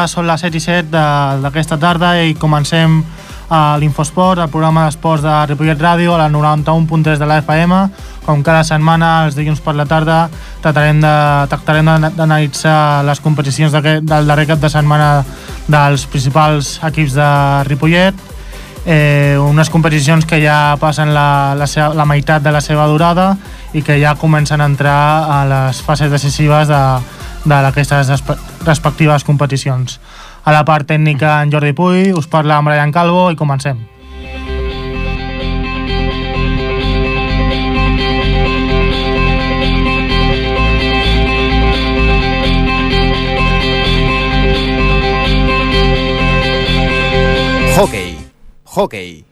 Tarda, són les 7 i 7 d'aquesta tarda i comencem a l'Infosport, el programa d'esports de Ripollet Ràdio, a la 91.3 de la FM. Com cada setmana, els dilluns per la tarda, tractarem de- tractarem d'analitzar les competicions del darrer cap de setmana dels principals equips de Ripollet. Eh, unes competicions que ja passen la, la, seva, la meitat de la seva durada i que ja comencen a entrar a les fases decisives de, de aquestes respe- respectives competicions. A la part tècnica, en Jordi Puy, us parla en Brian Calvo i comencem. Hockey. Hockey.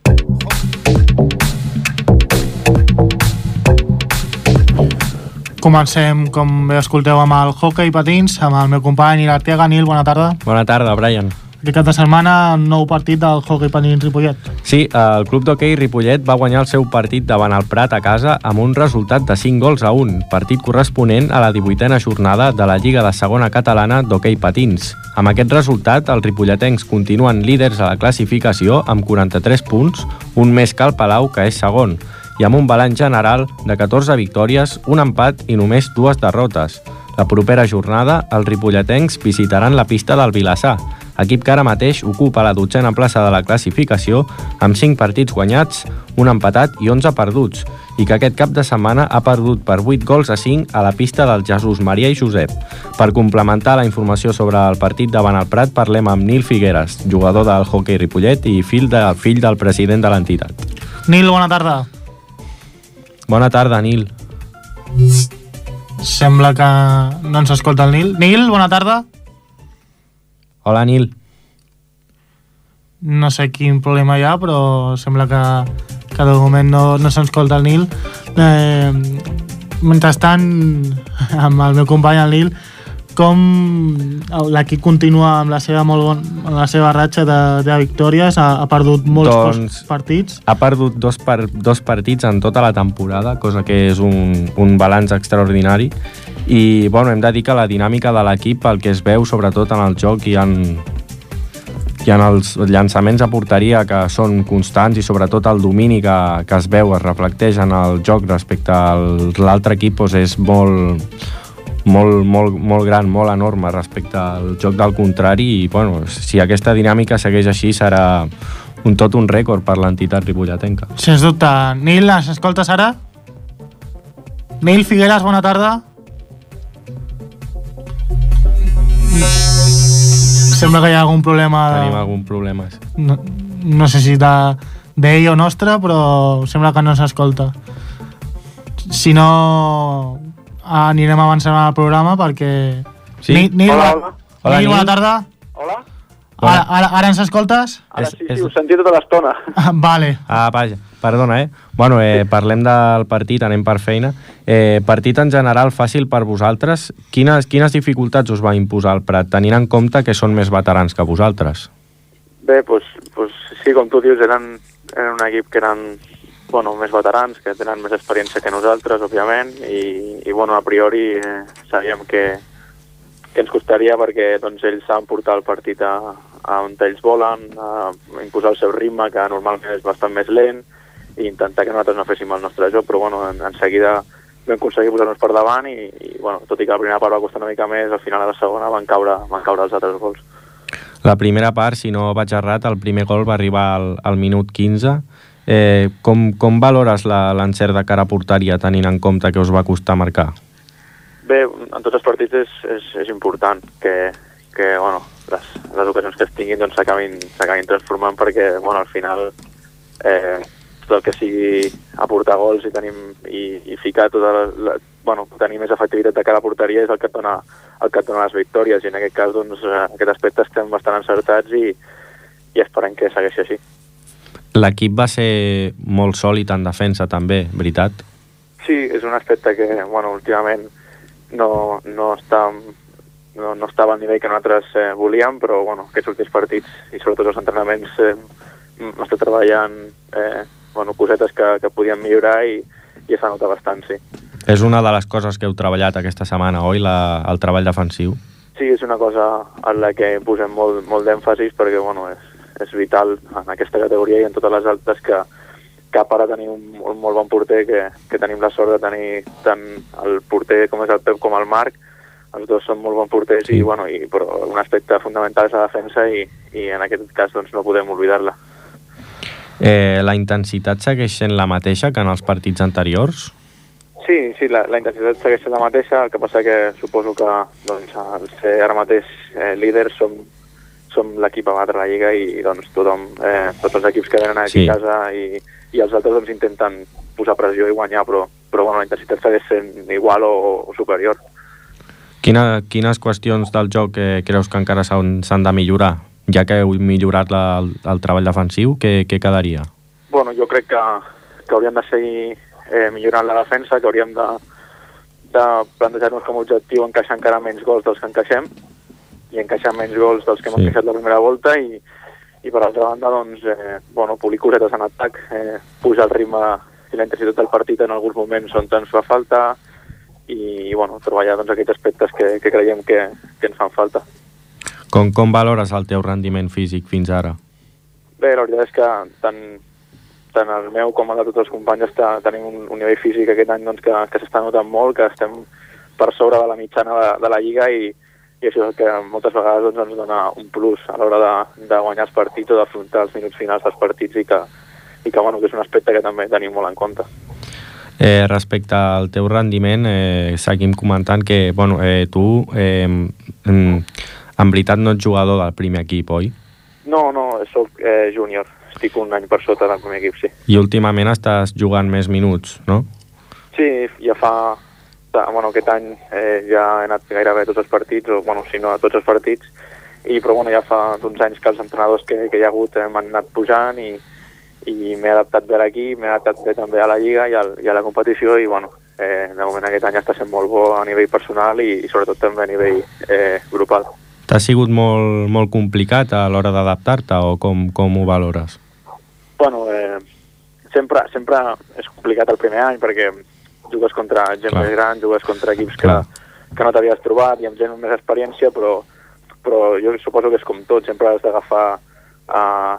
Comencem, com bé escolteu, amb el hockey patins, amb el meu company Nil Arteaga. Nil, bona tarda. Bona tarda, Brian. Aquest cap de setmana, nou partit del hockey patins Ripollet. Sí, el club d'hoquei Ripollet va guanyar el seu partit davant el Prat a casa amb un resultat de 5 gols a 1, partit corresponent a la 18a jornada de la Lliga de Segona Catalana d'Hoquei Patins. Amb aquest resultat, els ripolletens continuen líders a la classificació amb 43 punts, un més que el Palau, que és segon, i amb un balanç general de 14 victòries, un empat i només dues derrotes. La propera jornada, els ripolletens visitaran la pista del Vilassar, equip que ara mateix ocupa la dotzena plaça de la classificació amb 5 partits guanyats, un empatat i 11 perduts, i que aquest cap de setmana ha perdut per 8 gols a 5 a la pista del Jesús Maria i Josep. Per complementar la informació sobre el partit davant el Prat, parlem amb Nil Figueres, jugador del hoquei Ripollet i fill, de, fill del president de l'entitat. Nil, bona tarda. Bona tarda, Nil. Sembla que no ens escolta el Nil. Nil, bona tarda. Hola, Nil. No sé quin problema hi ha, però sembla que, que de moment no, no s'escolta el Nil. Eh, mentrestant, amb el meu company, el Nil, com l'equip continua amb la seva, molt bon, amb la seva ratxa de, de victòries, ha, ha perdut molts Doncs- partits. Ha perdut dos, par dos partits en tota la temporada, cosa que és un, un balanç extraordinari. I bueno, hem de dir que la dinàmica de l'equip, el que es veu sobretot en el joc i en, i en els llançaments a porteria que són constants i sobretot el domini que, que es veu, es reflecteix en el joc respecte a l'altre equip doncs és molt, molt, molt, molt gran, molt enorme respecte al joc del contrari i bueno, si aquesta dinàmica segueix així serà un tot un rècord per l'entitat ripolletenca. Sens dubte. Nil, ens escoltes ara? Nil Figueres, bona tarda. Sembla que hi ha algun problema... De... Tenim algun problema. no, no sé si de- d'ell o nostre, però sembla que no s'escolta. Si no, anirem avançant al programa perquè... Sí? Ni, Nil, Hola, bona- hola. Hola, Nil, bona tarda. Hola? Ara, ara, ara ens escoltes? Ara És- sí, és- sí, us sentia tota l'estona. Ah, vale. Ah, vaja, perdona, eh? Bueno, eh, parlem del partit, anem per feina. Eh, partit en general fàcil per vosaltres. Quines, quines dificultats us va imposar el Prat, tenint en compte que són més veterans que vosaltres? Bé, doncs, doncs sí, com tu dius, eren, eren un equip que eren bueno, més veterans, que tenen més experiència que nosaltres, òbviament, i, i bueno, a priori eh, sabíem que, que ens costaria perquè doncs, ells saben portar el partit a, a on ells volen, a imposar el seu ritme, que normalment és bastant més lent, i intentar que nosaltres no féssim el nostre joc, però bueno, en, en seguida vam aconseguir posar-nos per davant i, i bueno, tot i que la primera part va costar una mica més, al final a la segona van caure, van caure els altres gols. La primera part, si no vaig errat, el primer gol va arribar al, al minut 15. Eh, com, com valores l'encert de cara a porteria, tenint en compte que us va costar marcar? Bé, en tots els partits és, és, és important que, que bueno, les, les ocasions que es tinguin doncs, s'acabin s'acabin transformant perquè bueno, al final eh, tot el que sigui aportar gols i, tenim, i, i ficar tota la, la, bueno, tenir més efectivitat de cara a porteria és el que et dona, el que et dona les victòries i en aquest cas doncs, eh, en aquest aspecte estem bastant encertats i, i esperem que segueixi així. L'equip va ser molt sòlid en defensa també, veritat? Sí, és un aspecte que, bueno, últimament no, no, està, no, no estava al nivell que nosaltres eh, volíem, però, bueno, aquests últims partits i sobretot els entrenaments eh, hem estat treballant eh, bueno, cosetes que, que podíem millorar i, i s'ha notat bastant, sí. És una de les coses que heu treballat aquesta setmana, oi, la, el treball defensiu? sí, és una cosa en la que posem molt, molt d'èmfasis perquè bueno, és, és vital en aquesta categoria i en totes les altres que, que a part de tenir un, un molt bon porter, que, que tenim la sort de tenir tant el porter com és el Pep com el Marc, els dos són molt bons porters, sí. i, bueno, i, però un aspecte fundamental és la defensa i, i en aquest cas doncs, no podem oblidar-la. Eh, la intensitat segueix sent la mateixa que en els partits anteriors? Sí, sí, la, la intensitat segueix sent la mateixa, el que passa que suposo que doncs, al ser ara mateix eh, líders som, som l'equip a batre la Lliga i doncs tothom, eh, tots els equips que venen aquí sí. a casa i, i els altres doncs, intenten posar pressió i guanyar, però, però bueno, la intensitat segueix sent igual o, o superior. Quina, quines qüestions del joc eh, creus que encara s'han de millorar? Ja que heu millorat la, el, el treball defensiu, què, què quedaria? Bueno, jo crec que, que hauríem de seguir eh, millorant la defensa, que hauríem de, de plantejar-nos com a objectiu encaixar encara menys gols dels que encaixem i encaixar menys gols dels que hem sí. encaixat la primera volta i, i per altra banda, doncs, eh, bueno, polir cosetes en atac, eh, pujar el ritme i la intensitat del partit en alguns moments on ens fa falta i, bueno, treballar doncs, aquests aspectes que, que creiem que, que ens fan falta. Com, com valores el teu rendiment físic fins ara? Bé, la veritat és que tant, tant el meu com el de tots els companys està, tenim un, un nivell físic aquest any doncs, que, que s'està notant molt, que estem per sobre de la mitjana de, de la Lliga i, i això és el que moltes vegades doncs, ens dona un plus a l'hora de, de guanyar els partits o d'afrontar els minuts finals dels partits i que, i que, bueno, que és un aspecte que també tenim molt en compte. Eh, respecte al teu rendiment, eh, seguim comentant que bueno, eh, tu eh, en, en veritat no ets jugador del primer equip, oi? No, no, sóc eh, júnior. Estic un any per sota del primer equip, sí. I últimament estàs jugant més minuts, no? Sí, ja fa bueno, aquest any eh, ja he anat gairebé a tots els partits, o bueno, si no a tots els partits, i però bueno, ja fa uns anys que els entrenadors que, que hi ha hagut eh, m'han anat pujant i, i m'he adaptat bé a l'equip, m'he adaptat bé també a la Lliga i, al, i a la competició i bueno, eh, de moment aquest any està sent molt bo a nivell personal i, i sobretot també a nivell eh, grupal. T'ha sigut molt, molt complicat a l'hora d'adaptar-te o com, com ho valores? Bueno, eh, sempre, sempre és complicat el primer any perquè jugues contra gent Clar. més gran, jugues contra equips que, que no t'havies trobat i amb gent amb més experiència, però, però jo suposo que és com tot, sempre has d'agafar uh,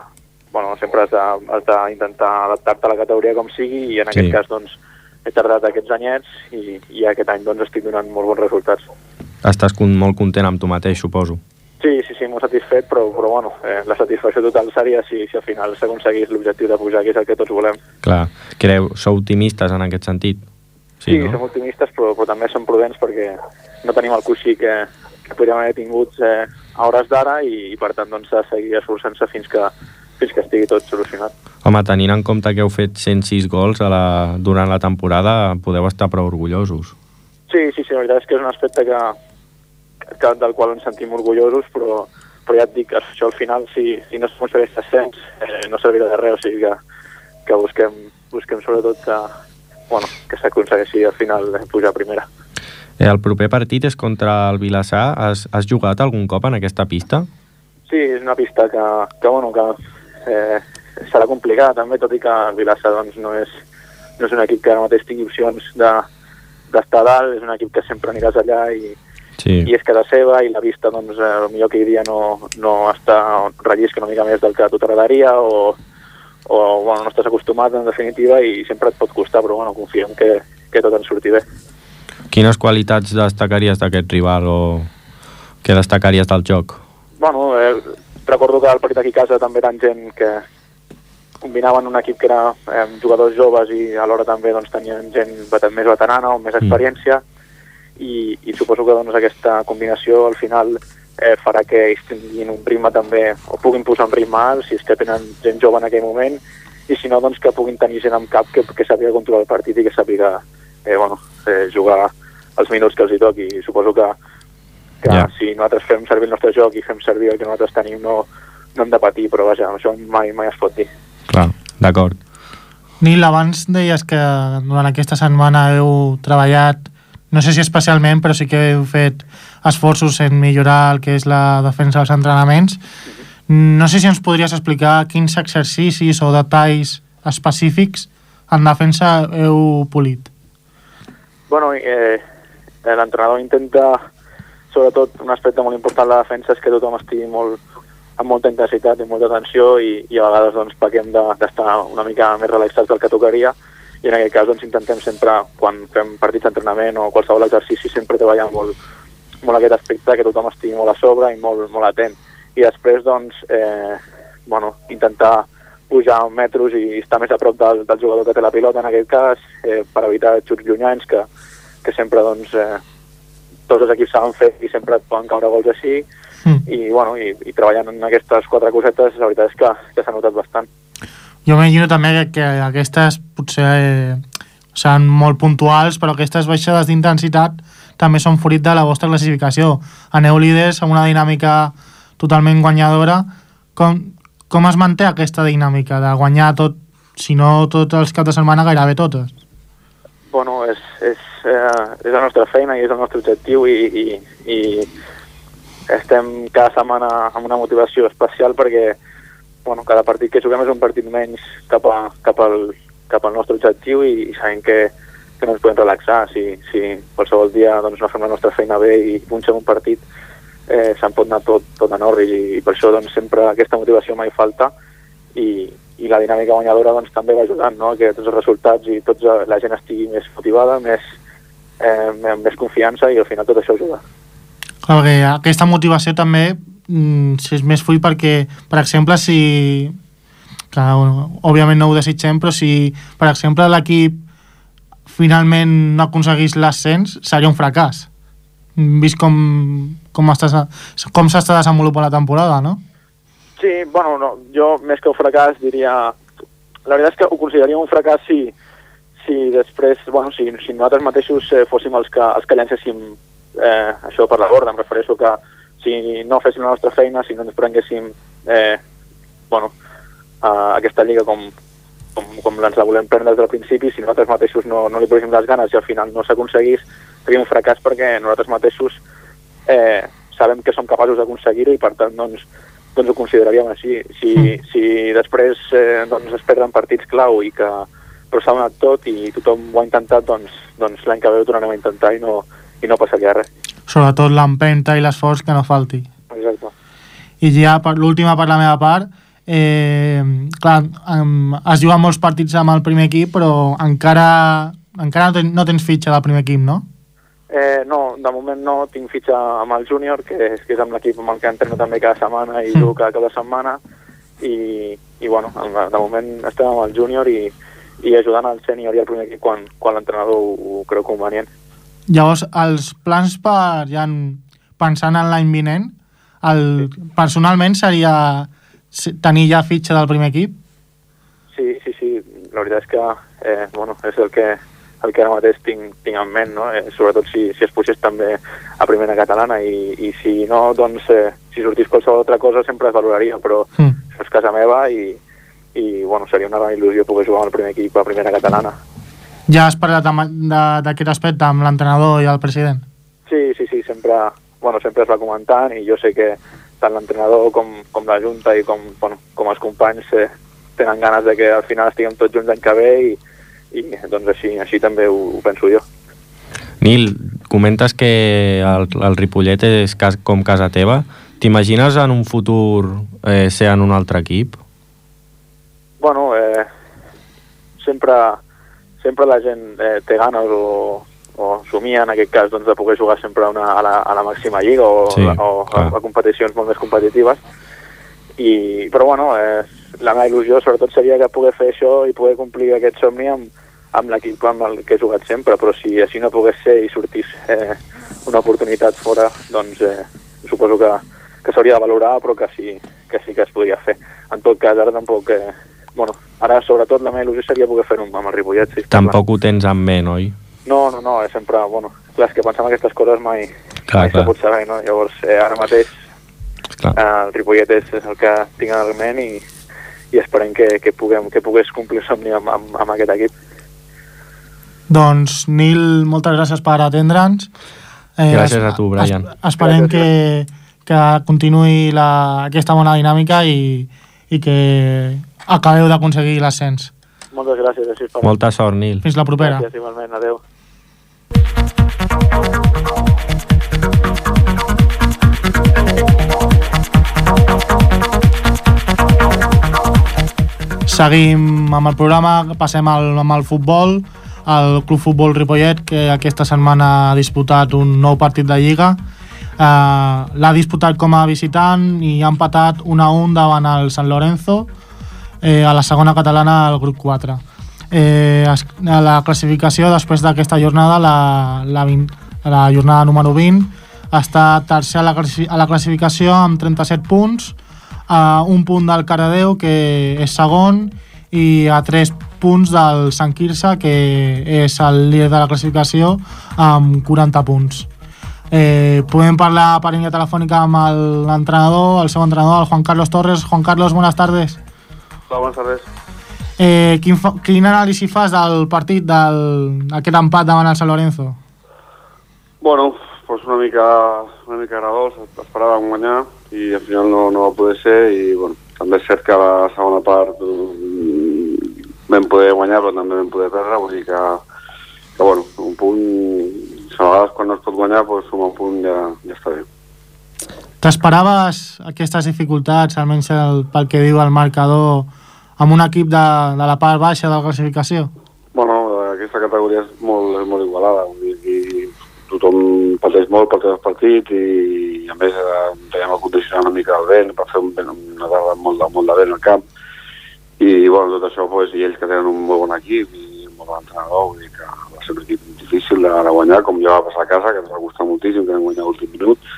bueno, sempre has d'intentar adaptar-te a la categoria com sigui i en sí. aquest cas doncs he tardat aquests anyets i, i aquest any doncs estic donant molt bons resultats. Estàs molt content amb tu mateix, suposo. Sí, sí, sí, molt satisfet, però, però bueno, eh, la satisfacció total seria si, si al final s'aconseguís l'objectiu de pujar, que és el que tots volem. Clar, creu, sou optimistes en aquest sentit? Sí, sí no? som optimistes, però, però també som prudents perquè no tenim el coixí que, que podríem haver tingut eh, a hores d'ara i, i per tant doncs s'ha de seguir esforçant-se fins que, fins que estigui tot solucionat. Home, tenint en compte que heu fet 106 gols a la, durant la temporada, podeu estar prou orgullosos. Sí, sí, sí, la veritat és que és un aspecte que, que del qual ens sentim orgullosos, però, però ja et dic, això al final, si, si no es aconsegueix ascens, eh, no servirà de res, o sigui que, que busquem, busquem sobretot que, bueno, que s'aconsegueixi al final pujar a primera. Eh, el proper partit és contra el Vilassar. Has, has jugat algun cop en aquesta pista? Sí, és una pista que, que, bueno, que eh, serà complicada també, tot i que el Vilassar doncs, no, és, no és un equip que ara mateix tingui opcions d'estar de, dalt, és un equip que sempre aniràs allà i, sí. i és casa seva i la vista, doncs, eh, millor que hi dia no, no està rellisca una mica més del que a tu t'agradaria o, o bueno, no estàs acostumat en definitiva i sempre et pot costar, però bueno, confiem que, que tot ens surti bé. Quines qualitats destacaries d'aquest rival o què destacaries del joc? Bueno, eh, recordo que al partit aquí a casa també eren gent que combinaven un equip que era eh, jugadors joves i alhora també doncs, tenien gent més veterana o més mm. experiència mm. i, i suposo que doncs, aquesta combinació al final eh, farà que ells tinguin un ritme també, o puguin posar un ritme alt, si és que tenen gent jove en aquell moment, i si no, doncs que puguin tenir gent amb cap que, que sàpiga controlar el partit i que sàpiga eh, bueno, eh, jugar els minuts que els hi toqui. I suposo que, que yeah. si nosaltres fem servir el nostre joc i fem servir el que nosaltres tenim, no, no hem de patir, però vaja, això mai, mai es pot dir. Clar, d'acord. Nil, abans deies que durant aquesta setmana heu treballat, no sé si especialment, però sí que heu fet esforços en millorar el que és la defensa dels entrenaments. No sé si ens podries explicar quins exercicis o detalls específics en defensa heu polit. Bueno, eh, l'entrenador intenta sobretot un aspecte molt important de la defensa és que tothom estigui molt, amb molta intensitat i molta tensió i, i a vegades doncs, pequem d'estar de, una mica més relaxats del que tocaria i en aquest cas doncs, intentem sempre, quan fem partits d'entrenament o qualsevol exercici, sempre treballar molt, molt aquest aspecte, que tothom estigui molt a sobre i molt, molt atent. I després, doncs, eh, bueno, intentar pujar metros i estar més a prop del, del jugador que té la pilota, en aquest cas, eh, per evitar xuts llunyans, que, que sempre, doncs, eh, tots els equips saben fer i sempre et poden caure gols així, mm. i, bueno, i, i treballant en aquestes quatre cosetes, la veritat és que, que s'ha notat bastant. Jo m'imagino també que, que aquestes potser eh, seran molt puntuals, però aquestes baixades d'intensitat també són fruit de la vostra classificació. Aneu líders amb una dinàmica totalment guanyadora. Com, com es manté aquesta dinàmica de guanyar tot, si no tots els caps de setmana, gairebé totes? Bueno, és, és, eh, és la nostra feina i és el nostre objectiu i, i, i estem cada setmana amb una motivació especial perquè bueno, cada partit que juguem és un partit menys cap, a, cap, al, cap al nostre objectiu i, i sabem que, que no ens podem relaxar. Si, si qualsevol dia doncs, no fem la nostra feina bé i punxem un partit, eh, se'n pot anar tot, tot en orri i, i per això doncs, sempre aquesta motivació mai falta i, i la dinàmica guanyadora doncs, també va ajudant no? que tots els resultats i tots la gent estigui més motivada, més, eh, amb més confiança i al final tot això ajuda. Clar, aquesta motivació també si és més full perquè, per exemple, si que òbviament no ho desitgem, però si, per exemple, l'equip finalment no aconseguís l'ascens, seria un fracàs. Vist com, com com s'està desenvolupant la temporada, no? Sí, bueno, no, jo més que un fracàs diria... La veritat és que ho consideraria un fracàs si, si després, bueno, si, si nosaltres mateixos eh, fóssim els que, els que llancéssim eh, això per la borda, em refereixo que si no féssim la nostra feina, si no ens prenguéssim eh, bueno, a aquesta lliga com, com, com ens la volem prendre des del principi, si nosaltres mateixos no, no li poséssim les ganes i al final no s'aconseguís, seria un fracàs perquè nosaltres mateixos eh, sabem que som capaços d'aconseguir-ho i per tant doncs, doncs ho consideraríem així. Si, mm. si després eh, doncs es perden partits clau i que però s'ha donat tot i tothom ho ha intentat, doncs, doncs l'any que ve ho tornarem a intentar i no, i no passaria res sobretot l'empenta i l'esforç que no falti. Exacte. I ja per l'última per la meva part, eh, clar, um, es juguen molts partits amb el primer equip, però encara, encara no, ten, no tens fitxa del primer equip, no? Eh, no, de moment no, tinc fitxa amb el júnior, que és, que és amb l'equip amb el que entreno també cada setmana i jugo cada, cada setmana, i, i bueno, de moment estem amb el júnior i, i ajudant al sènior i al primer equip quan, quan l'entrenador ho, ho creu convenient. Llavors, els plans per, ja pensant en l'any vinent, el, personalment seria tenir ja fitxa del primer equip? Sí, sí, sí. La veritat és que eh, bueno, és el que, el que ara mateix tinc, tinc en ment, no? eh, sobretot si, si es pugés també a primera catalana i, i si no, doncs, eh, si sortís qualsevol altra cosa sempre es valoraria, però mm. és casa meva i, i bueno, seria una gran il·lusió poder jugar amb el primer equip a primera catalana. Ja has parlat d'aquest aspecte amb l'entrenador i el president? Sí, sí, sí, sempre, bueno, sempre es va comentant i jo sé que tant l'entrenador com, com la Junta i com, bueno, com els companys eh, tenen ganes de que al final estiguem tots junts l'any que ve i, i doncs així, així també ho, ho penso jo. Nil, comentes que el, el Ripollet és cas, com casa teva. T'imagines en un futur eh, ser en un altre equip? Bueno, eh, sempre sempre la gent eh, té ganes o, o somia en aquest cas doncs, de poder jugar sempre a, una, a, la, a la màxima lliga o, sí, o a, a competicions molt més competitives. I, però bueno, eh, la meva il·lusió sobretot seria que poder fer això i poder complir aquest somni amb, amb l'equip amb el que he jugat sempre, però si així no pogués ser i sortís eh, una oportunitat fora, doncs eh, suposo que, que s'hauria de valorar, però que sí, que sí que es podria fer. En tot cas, ara tampoc eh, bueno, ara sobretot la meva il·lusió seria poder fer-ho amb el Ripollet. Si Tampoc clar. ho tens en ment, oi? No, no, no, és sempre, bueno, clar, és que pensar en aquestes coses mai, clar, mai clar. se pot saber, no? Llavors, eh, ara mateix clar. Eh, el Ripollet és, és el que tinc en el ment i, i esperem que, que, puguem, que pogués complir el somni amb, amb, amb aquest equip. Doncs, Nil, moltes gràcies per atendre'ns. Eh, gràcies a tu, Brian. Es, esperem gràcies. que, que continuï la, aquesta bona dinàmica i, i que acabeu d'aconseguir l'ascens. Moltes gràcies, així per Molta sort, Nil. Fins la propera. Gràcies, igualment. Adéu. Seguim amb el programa, passem al, amb el futbol. El Club Futbol Ripollet, que aquesta setmana ha disputat un nou partit de Lliga, eh, l'ha disputat com a visitant i ha empatat 1 a 1 davant el Sant Lorenzo, eh, a la segona catalana al grup 4. Eh, a la classificació després d'aquesta jornada, la, la, 20, la jornada número 20, està tercer a la, a la classificació amb 37 punts, a un punt del Caradeu, que és segon, i a 3 punts del Sant Quirze, que és el líder de la classificació, amb 40 punts. Eh, podem parlar per línia telefònica amb l'entrenador, el seu entrenador, el Juan Carlos Torres. Juan Carlos, buenas tardes. Hola, buenas tardes. Eh, quin, quin anàlisi fas del partit, d'aquest empat davant el San Lorenzo? Bueno, pues una mica, una mica agradós, esperàvem guanyar i al final no, no va poder ser i bueno, també és cert que la segona part mm, vam poder guanyar però també vam poder perdre, vull dir que, que bueno, un punt, a vegades quan no es pot guanyar, pues, sumar un punt ja, ja està bé. T'esperaves aquestes dificultats, almenys el, pel que diu el marcador, amb un equip de, de la part baixa de la classificació? Bueno, aquesta categoria és molt, és molt igualada, vull dir que tothom pateix molt per els partits i, a més eh, teníem el condicionar una mica del vent per fer un, una tarda molt, molt de vent al camp i bueno, tot això pues, i ells que tenen un molt bon equip i un molt bon entrenador vull dir que va ser un equip difícil de, de guanyar com ja va passar a casa que ens va costar moltíssim que vam guanyar l'últim minut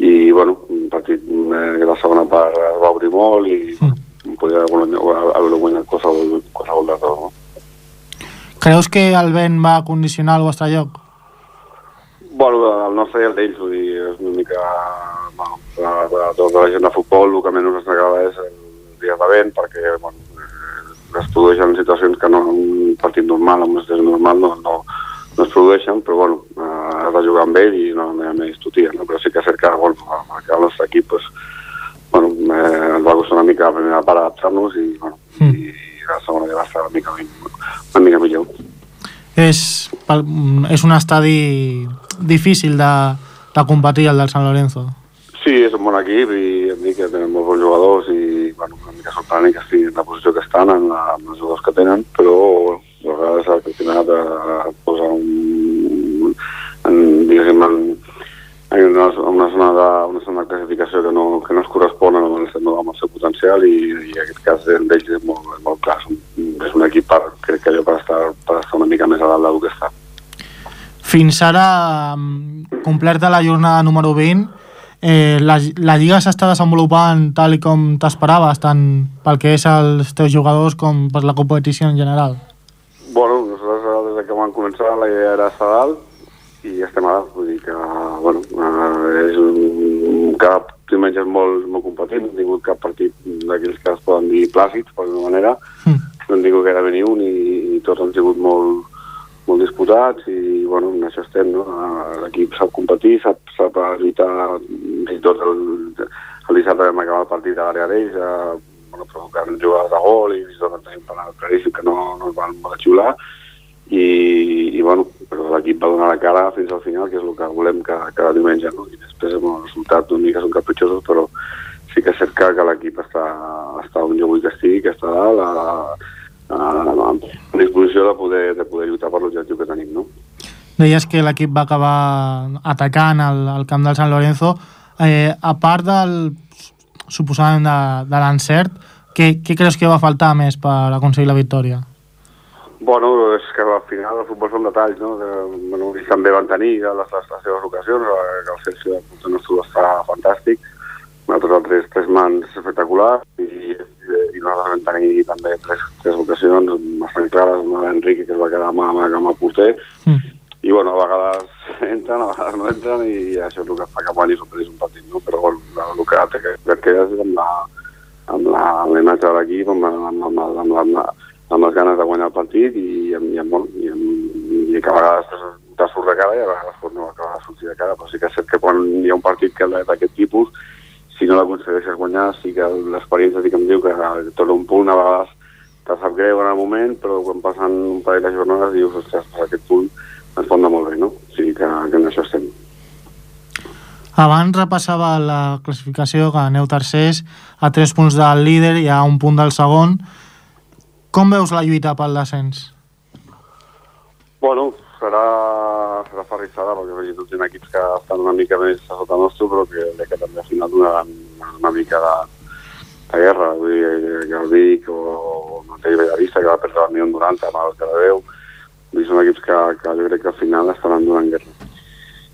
i bueno, un partit eh, que la segona part es va obrir molt i mm. Podia haver guanyat qualsevol, qualsevol de tot no? Creus que el vent va condicionar el vostre lloc? Bueno, el nostre i el d'ells, vull dir, és una mica... Bueno, la, la, tota la gent de futbol el que menys ens agrada és el dia de vent, perquè bueno, es produeixen situacions que no un partit normal, un estat normal, no, no, no es produeixen, però bueno, eh, has de jugar amb ell i no, no hi ha més discutir, no? però sí que és cert que, bueno, que el nostre equip pues, bueno, eh, ens va costar una mica la primera part adaptar-nos i, bueno, mm. i la segona ja va estar una mica, una mica millor és, és un estadi difícil de, de competir el del San Lorenzo. Sí, és un bon equip i em dic que tenen molts bons jugadors i bueno, una mica sorprenent que estiguin en la posició que estan, en, la, en els jugadors que tenen, però a vegades el campionat eh, posa un, en, diguéssim, en, en una, una, zona de, una zona de classificació que no, que no es correspon amb el, amb el seu potencial i, i en aquest cas d'ells és molt, és molt clar, és un equip per, crec que allò per estar, per estar una mica més a dalt del que està. Fins ara, complerta la jornada número 20, eh, la, la Lliga s'està desenvolupant tal com t'esperaves, tant pel que és els teus jugadors com per la competició en general? Bueno, nosaltres des que vam començar la idea era estar dalt i estem a dalt, vull dir que, bueno, eh, és un, cap diumenge molt, molt competent, no hem tingut cap partit d'aquells que es poden dir plàcids, per alguna manera, mm no en que era venir un i, i tots han sigut molt, molt disputats i bueno, en això estem, no? L'equip sap competir, sap, sap fins i tot el, el dissabte vam acabar el partit a l'àrea d'ells, eh, bueno, provocant jugades de gol i fins i tot tenim penal claríssim que no, no es van xiular. I, i bueno, però l'equip va donar la cara fins al final, que és el que volem cada, cada diumenge, no? I després, bueno, els resultats una mica són capritxosos, però sí que és cert que, que l'equip està, està on jo vull que estigui, que està a, a, a disposició de poder, de poder lluitar per l'objectiu que tenim, no? Deies que l'equip va acabar atacant el, el camp del San Lorenzo. Eh, a part del suposadament de, de l'encert, què, què creus que va faltar més per aconseguir la victòria? Bueno, és que al final el futbol són detalls, no? Que, bueno, i també van tenir les, les, les seves ocasions, que el Celsius de Puerto Nostre està fantàstic, nosaltres el tres, tres mans espectacular i, i nosaltres vam tenir també tres, tres ocasions bastant clares, una d'Enrique que es va quedar amb, amb, amb el porter mm. i bueno, a vegades entren, a vegades no entren i això és el que fa que guanyis o perdis un partit, no? però bueno, el que que, que quedes és amb la amb la, amb la imatge de l'equip, amb, amb, amb, amb, amb, amb, amb les ganes de guanyar el partit i, amb, i, amb, i, amb, i que a vegades te surt de cara i a vegades no acaba de sortir de cara, però sí que és cert que quan hi ha un partit que d'aquest tipus si no l'aconsegueixes guanyar, sí que l'experiència sí que em diu que tot un punt a vegades te sap greu en el moment, però quan passen un parell de jornades dius, ostres, aquest punt ens pot anar molt bé, no? O sigui que, que en això estem. Abans repassava la classificació que aneu tercers a tres punts del líder i a un punt del segon. Com veus la lluita pel descens? Bueno, serà, serà ferrissada perquè veig tots els equips que estan una mica més a sota nostre però que, que també al final donaran una mica de, de guerra. Vull dir, el o, o mateix Bellavista que va perdre el 90 amb el Caradeu vull dir, són equips que, que jo crec que al final estaran donant guerra.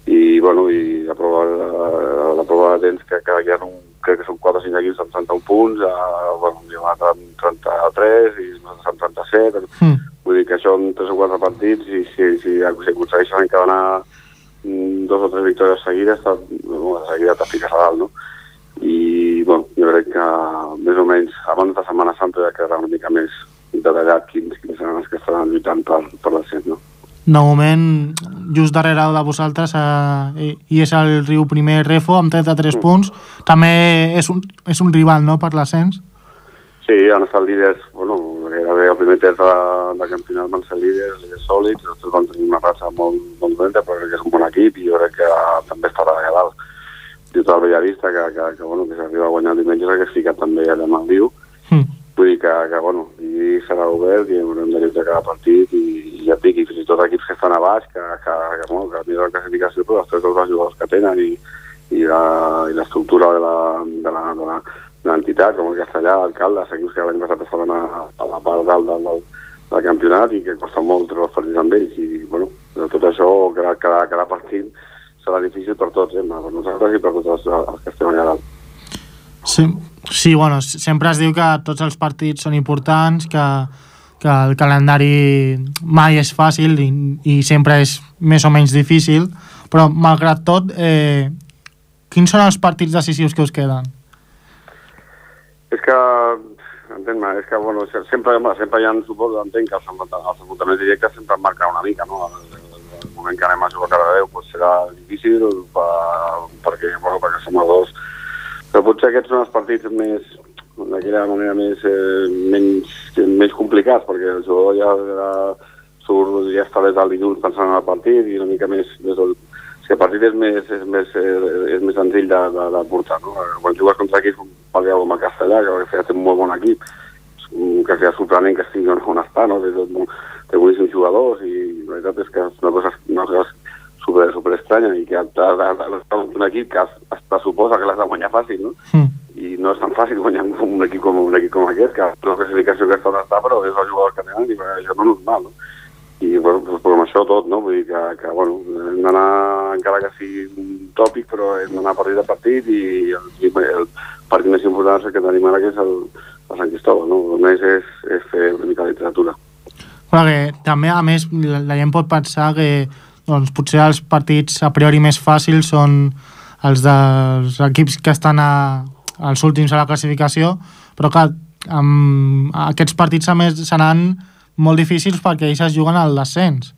I bueno, i la prova, la, la prova de temps que, que hi ha un, crec que són 4 o 5 equips amb 31 punts, a, bueno, llevat amb 33 i nosaltres amb 37, mm. vull dir que en 3 o 4 partits i si, si, si aconsegueixen encadenar mm, dos o tres victòries seguides, bueno, de seguida te fiques a dalt, no? I, bueno, jo crec que més o menys abans de Setmana Santa ja quedarà una mica més detallat quins, quins seran els que estaran lluitant per, per l'ascens, no? De moment, just darrere de vosaltres, eh, i és el riu primer Refo, amb 33 mm. punts. També és un, és un rival, no?, per l'ascens. Sí, han estat líders, bueno, gairebé el primer test de, de campionat van ser líders, líders sòlids, nosaltres vam tenir una raça molt, molt dolenta, però crec que és un bon equip i jo crec que també estarà allà dalt. Diu tot el Bellavista, que, que, que, bueno, que s'arriba a guanyar el diumenge, que es fica també allà amb el Viu. Mm. Vull dir que, que bueno, i serà obert i haurem de lluitar cada partit i, ja et dic, i fins i tot equips que estan a baix, que, que, que, bueno, que mira la classificació, però després dels jugadors que tenen i, i l'estructura de l'entitat, com el Castellà, Alcalde, equips que l'any passat estaven a, a la part dalt del, del, del campionat i que costa molt treure els partits amb ells. I, bueno, de tot això, cada, cada, cada partit serà difícil per tots, eh? per nosaltres i per tots els, els que estem allà dalt. Sí, sí, bueno, sempre es diu que tots els partits són importants, que que el calendari mai és fàcil i, i sempre és més o menys difícil, però malgrat tot, eh, quins són els partits decisius que us queden? És que, entén-me, és que, bueno, sempre, sempre hi ha, suposo, entenc que els, els enfrontaments directes sempre marquen una mica, no? El, el moment que anem a jugar cada veu pues, serà difícil per, perquè, bueno, perquè som a dos, però potser aquests són els partits més, d'aquella manera més, eh, menys, menys complicats, perquè el jugador ja, ja surt, ja està des del dilluns pensant en el partit i una mica més... Des del, si el partit és més, és més, és més senzill de, de, de portar, no? Quan jugues contra equips com Paleu com a Castellà, que té un molt bon equip, que sea sorprenent que estigui on, on està, no? Té, té boníssims jugadors i la veritat és que és una cosa, una cosa super, super estranya i que un equip que es, pressuposa que l'has de guanyar fàcil, no? Mm i no és tan fàcil guanyar un equip com un equip com aquest, que la classificació que està on està, però és el jugador que tenen i això no és normal, no? I bueno, doncs, amb això tot, no? Vull dir que, que bueno, hem d'anar, encara que sigui un tòpic, però hem d'anar partit a partit i el, el partit més important és el que tenim ara, que és el, el Sant Cristòbal, no? El més és, és fer una mica de literatura. Però que també, a més, la, la gent pot pensar que doncs, potser els partits a priori més fàcils són els dels equips que estan a, els últims a la classificació, però que amb aquests partits a més seran molt difícils perquè ells es juguen al descens.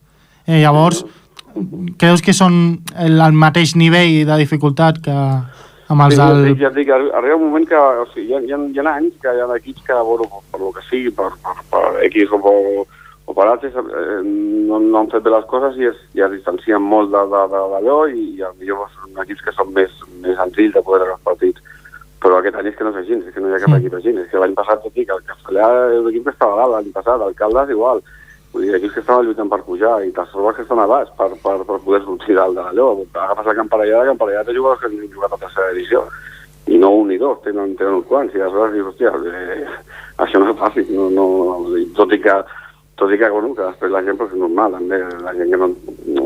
Eh, llavors, creus que són el, el mateix nivell de dificultat que amb els sí, del... Ja et dic, arriba un moment que o sigui, hi, ha, hi, ha, hi ha anys que hi ha equips que, bueno, per lo que sigui, per, per, per X o per, o per altres, eh, no, no han fet bé les coses i es, i es distancien molt d'allò i, i millor són equips que són més, més senzills de poder agafar partits però aquest any és que no és així, és que no hi ha cap sí. equip així. És que l'any passat, tot i que el Castellà és l'equip que estava dalt l'any passat, l'alcalde és igual. Vull dir, equips que estaven lluitant per pujar i les trobes que estan a baix per, per, per poder sortir dalt de l'allò. Agafes la camparellada, la camparellada té jugadors que han jugat a tercera edició. I no un ni dos, tenen, tenen uns quants. I aleshores dius, hòstia, eh, això no és fàcil. No, no, tot i que tot i que, bueno, que després la gent pues, és normal, també, la gent que no,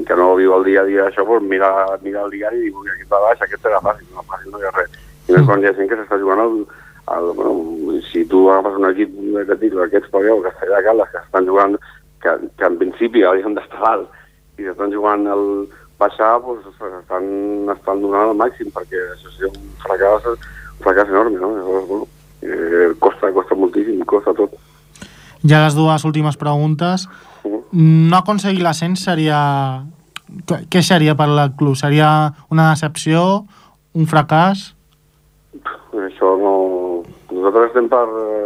que no viu el dia a dia això, pues, mira, mira el diari i diu, aquest va baix, aquest serà fàcil, no fàcil no hi ha res i més quan hi ha gent que s'està jugant al, al, bueno, si tu agafes un equip que títol, aquests Pagueu, Castellà de Caldes, que estan jugant, que, que en principi haurien d'estar dalt, i estan jugant el baixar, doncs estan, estan donant el màxim, perquè això seria un fracàs, un fracàs enorme, no? Llavors, bueno, eh, costa, costa moltíssim, costa tot. Ja les dues últimes preguntes. No aconseguir l'ascens seria... Què seria per la club? Seria una decepció? Un fracàs? Això no... Nosaltres estem per,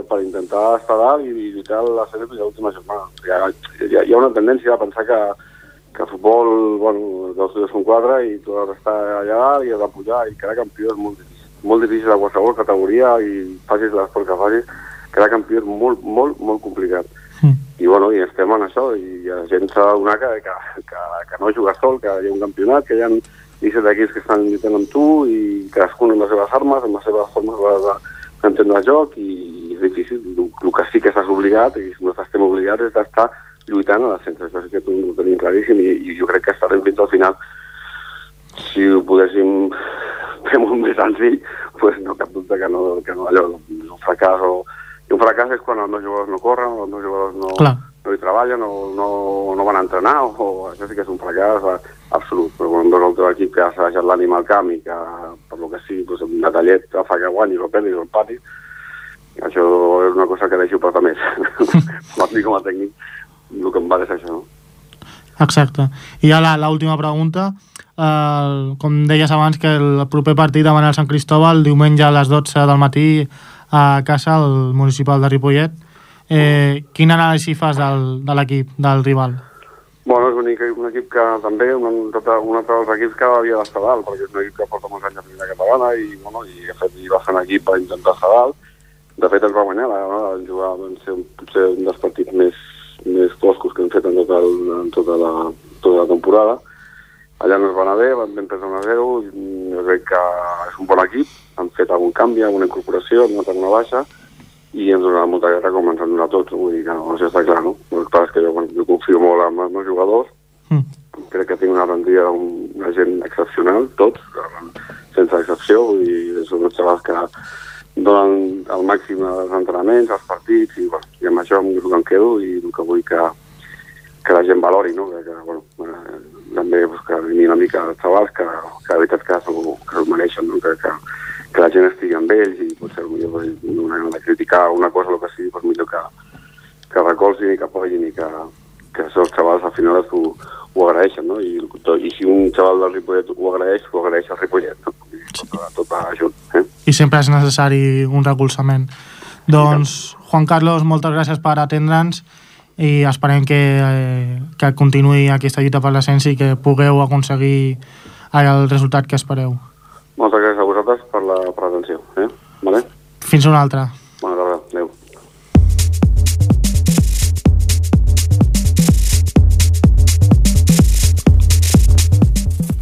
per intentar estar dalt i, i lluitar la sèrie fins a l'última jornada. Hi ha, hi, ha, hi ha una tendència a pensar que, que el futbol, bueno, dos són quatre i tu has d'estar allà dalt i has de pujar i cada campió és molt difícil. Molt difícil a qualsevol categoria i facis l'esport que facis, quedar campió és molt, molt, molt complicat. Mm. I, bueno, i estem en això, i la gent s'ha d'adonar que, que, que, que no jugues sol, que hi ha un campionat, que hi ha 17 equips que estan lluitant amb tu i cadascun amb les seves armes, amb les seves formes de- d'entendre el joc i és difícil. El, el que sí que estàs obligat, i no estem obligats, és d'estar lluitant a. Això sí que ho tenim claríssim i, i jo crec que estarem fins al final. Si ho poguéssim fer molt més senzill, pues no cap dubte que no, que no allò, un fracàs o... I un fracàs és quan els meus jugadors no corren, els meus jugadors no, Clar. no hi treballen o no, no van a entrenar, o, o això sí que és un fracàs eh, absolut. Però quan veus el teu equip que s'ha deixat l'ànima al camp i que, per lo que sigui, doncs, un detallet que fa que guanyis o perdis el pati, això és una cosa que deixo per més. a mi com a tècnic, el que em val és això, no? Exacte. I ja la- l'última pregunta. Uh, com deies abans, que el proper partit davant el Sant Cristóbal, diumenge a les 12 del matí a casa, al municipal de Ripollet. Eh, quin anàlisi fas del, de l'equip, del rival? Bueno, és un un equip que també, un, un, altre dels equips que havia d'estar dalt, perquè és un equip que porta molts anys a primera catalana i, bueno, i, fet, hi va ser un equip per intentar estar dalt. De fet, ens va guanyar, la, no? van jugar, van ser un, potser un dels partits més, més toscos que hem fet en tota, el, en tota, la, tota la temporada. Allà no es va anar bé, vam empezar 1 a 0, i jo crec que és un bon equip, han fet algun canvi, alguna incorporació, han notat una baixa, i ens donarà molta guerra com ens han donat tots, vull dir que no, això està clar, no? El que passa és que jo, bueno, jo confio molt en els meus jugadors, Mm. crec que tinc una plantilla d'una gent excepcional, tots, sense excepció, vull dir, són uns xavals que donen el màxim als entrenaments, als partits, i, bueno, i amb això és el que em quedo i el que vull que, que la gent valori, no? Que, que bueno, eh, també pues, que vingui una mica els xavals que, que de veritat que s'ho mereixen, no? que, que, que la gent estigui amb ells i potser millor pues, una de criticar una cosa o el que sigui, pues, millor que, que recolzin i que apoyin i que, que els xavals al final ho, ho agraeixen, no? I, I si un xaval del Ripollet ho agraeix, ho agraeix el Ripollet, no? Dir, Tot, va- junt, eh? I sempre és necessari un recolzament. Doncs, Juan Carlos, moltes gràcies per atendre'ns i esperem que, eh, que continuï aquesta lluita per l'ascens i que pugueu aconseguir el resultat que espereu. Moltes gràcies a vosaltres per la presentació, eh? Vale? Fins una altra. Bona tarda, adéu.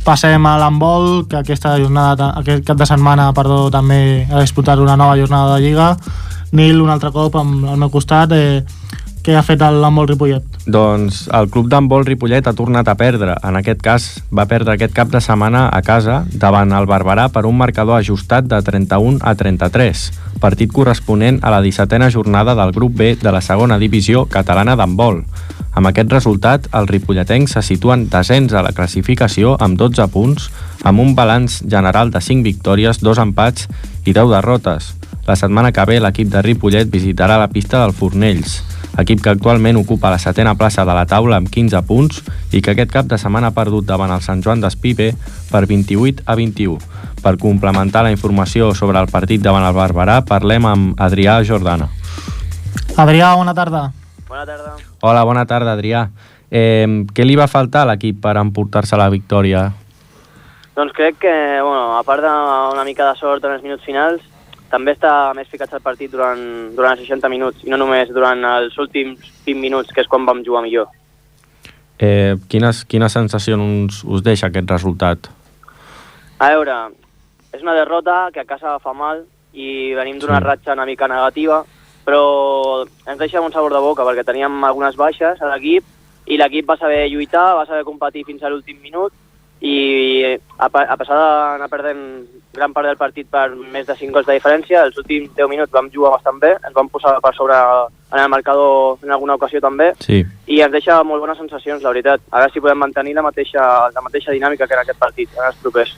Passem a l'handbol, que aquesta jornada, aquest cap de setmana, perdó, també ha disputat una nova jornada de Lliga. Nil, un altre cop amb al meu costat, eh, què ha fet l'handbol Ripollet? Doncs el club d'handbol Ripollet ha tornat a perdre. En aquest cas, va perdre aquest cap de setmana a casa davant el Barberà per un marcador ajustat de 31 a 33, partit corresponent a la 17a jornada del grup B de la segona divisió catalana d'handbol. Amb aquest resultat, els ripolletens se situen descens a la classificació amb 12 punts, amb un balanç general de 5 victòries, 2 empats i 10 derrotes. La setmana que ve l'equip de Ripollet visitarà la pista del Fornells, equip que actualment ocupa la setena plaça de la taula amb 15 punts i que aquest cap de setmana ha perdut davant el Sant Joan d'Espipe per 28 a 21. Per complementar la informació sobre el partit davant el Barberà, parlem amb Adrià Jordana. Adrià, bona tarda. Bona tarda. Hola, bona tarda, Adrià. Eh, què li va faltar a l'equip per emportar-se la victòria? Doncs crec que, bueno, a part d'una mica de sort en els minuts finals, també està més ficat al partit durant, durant els 60 minuts i no només durant els últims 20 minuts, que és quan vam jugar millor. Eh, quines, quines sensacions us deixa aquest resultat? A veure, és una derrota que a casa fa mal i venim d'una Sí. ratxa una mica negativa, però ens deixa un sabor de boca perquè teníem algunes baixes a l'equip i l'equip va saber lluitar, va saber competir fins a l'últim minut i a, a pesar d'anar perdent gran part del partit per més de 5 gols de diferència, els últims 10 minuts vam jugar bastant bé, ens vam posar per sobre en el marcador en alguna ocasió també Sí. i ens deixa molt bones sensacions, la veritat. A veure si podem mantenir la mateixa, la mateixa dinàmica que en aquest partit, en els propers.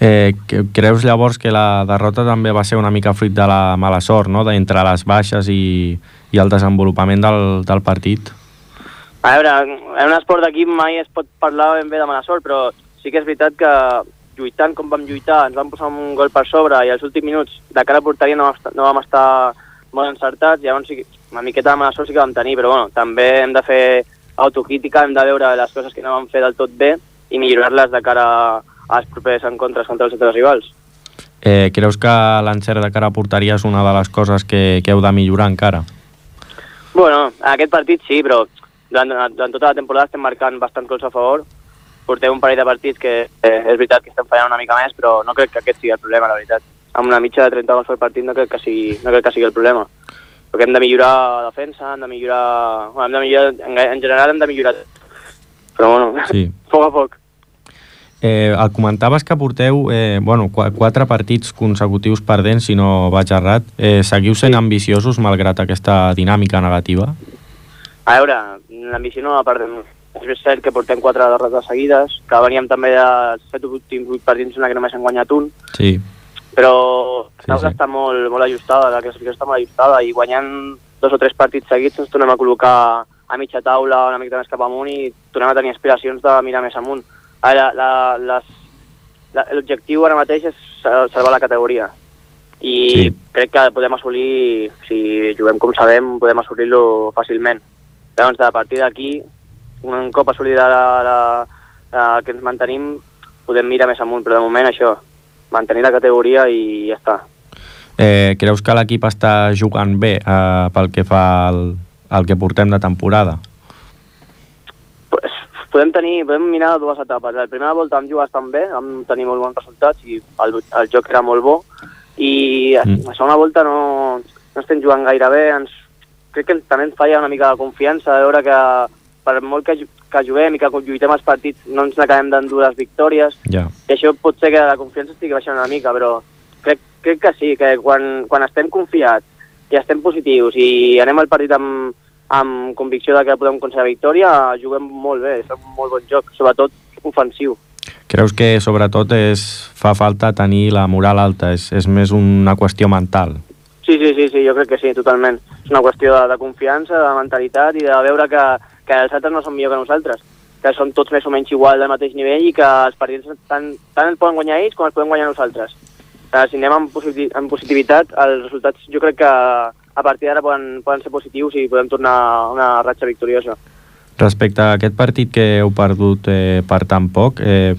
Eh, creus llavors que la derrota també va ser una mica fruit de la mala sort, no? d'entre les baixes i, i el desenvolupament del, del partit? A veure, en un esport d'equip mai es pot parlar ben bé de mala sort, però sí que és veritat que lluitant com vam lluitar, ens vam posar un gol per sobre i els últims minuts de cara a porteria no, no vam estar molt encertats, llavors sí una miqueta de mala sort sí que vam tenir, però bueno, també hem de fer autocrítica, hem de veure les coses que no vam fer del tot bé i millorar-les de cara als propers encontres contra els altres rivals. Eh, creus que l'encert de cara a porteria és una de les coses que, que heu de millorar encara? Bueno, en aquest partit sí, però durant, durant tota la temporada estem marcant bastant gols a favor. Portem un parell de partits que eh, és veritat que estem fallant una mica més, però no crec que aquest sigui el problema, la veritat. Amb una mitja de 30 gols per partit no crec que sigui, no crec que sigui el problema. Perquè hem de millorar la defensa, hem de millorar... Bueno, hem de millorar en, en general hem de millorar però bueno, Sí. poc a poc. Eh, el comentaves que porteu eh, bueno, qu quatre partits consecutius perdents, si no vaig errat. Eh, seguiu sent ambiciosos malgrat aquesta dinàmica negativa? A veure, l'ambició no la perdem. És cert que portem quatre derrotes seguides, que veníem també de 7 últims 8 partits en què només hem guanyat un, Sí. però Sí, la taula sí. està molt, molt ajustada, la classificació està molt ajustada i guanyant dos o tres partits seguits ens tornem a col·locar a mitja taula, una mica més cap amunt i tornem a tenir aspiracions de mirar més amunt. Ara, la, la, l'objectiu ara mateix és sa- salvar la categoria i Sí. crec que podem assolir, si juguem com sabem, podem assolir-lo fàcilment. Llavors, a partir d'aquí, un cop assolida la, la, la, que ens mantenim, podem mirar més amunt, però de moment això, mantenir la categoria i ja està. Eh, creus que l'equip està jugant bé eh, pel que fa al, al que portem de temporada? Pues, podem tenir, podem mirar dues etapes. La primera volta vam jugar bastant bé, vam tenir molt bons resultats i el, el joc era molt bo i Mm. la segona volta no, no estem jugant gaire bé, ens, crec que també ens falla una mica de confiança de veure que per molt que, que juguem i que lluitem els partits no ens n'acabem d'endur les victòries Ja. i això pot ser que la confiança estigui baixant una mica, però crec, crec que sí, que quan, quan estem confiats i estem positius i anem al partit amb, amb convicció de que podem aconseguir la victòria, juguem molt bé, és un molt bon joc, sobretot ofensiu. Creus que sobretot és, fa falta tenir la moral alta, és, és més una qüestió mental? Sí, sí, sí, sí, jo crec que sí, totalment. És una qüestió de, de confiança, de mentalitat i de veure que, que els altres no són millor que nosaltres, que som tots més o menys igual del mateix nivell i que els partits tant, tant els poden guanyar ells com els podem guanyar nosaltres. Eh, si anem amb, positi amb positivitat, els resultats jo crec que a partir d'ara poden, poden ser positius i podem tornar a una ratxa victoriosa. Respecte a aquest partit que heu perdut eh, per tan poc, eh,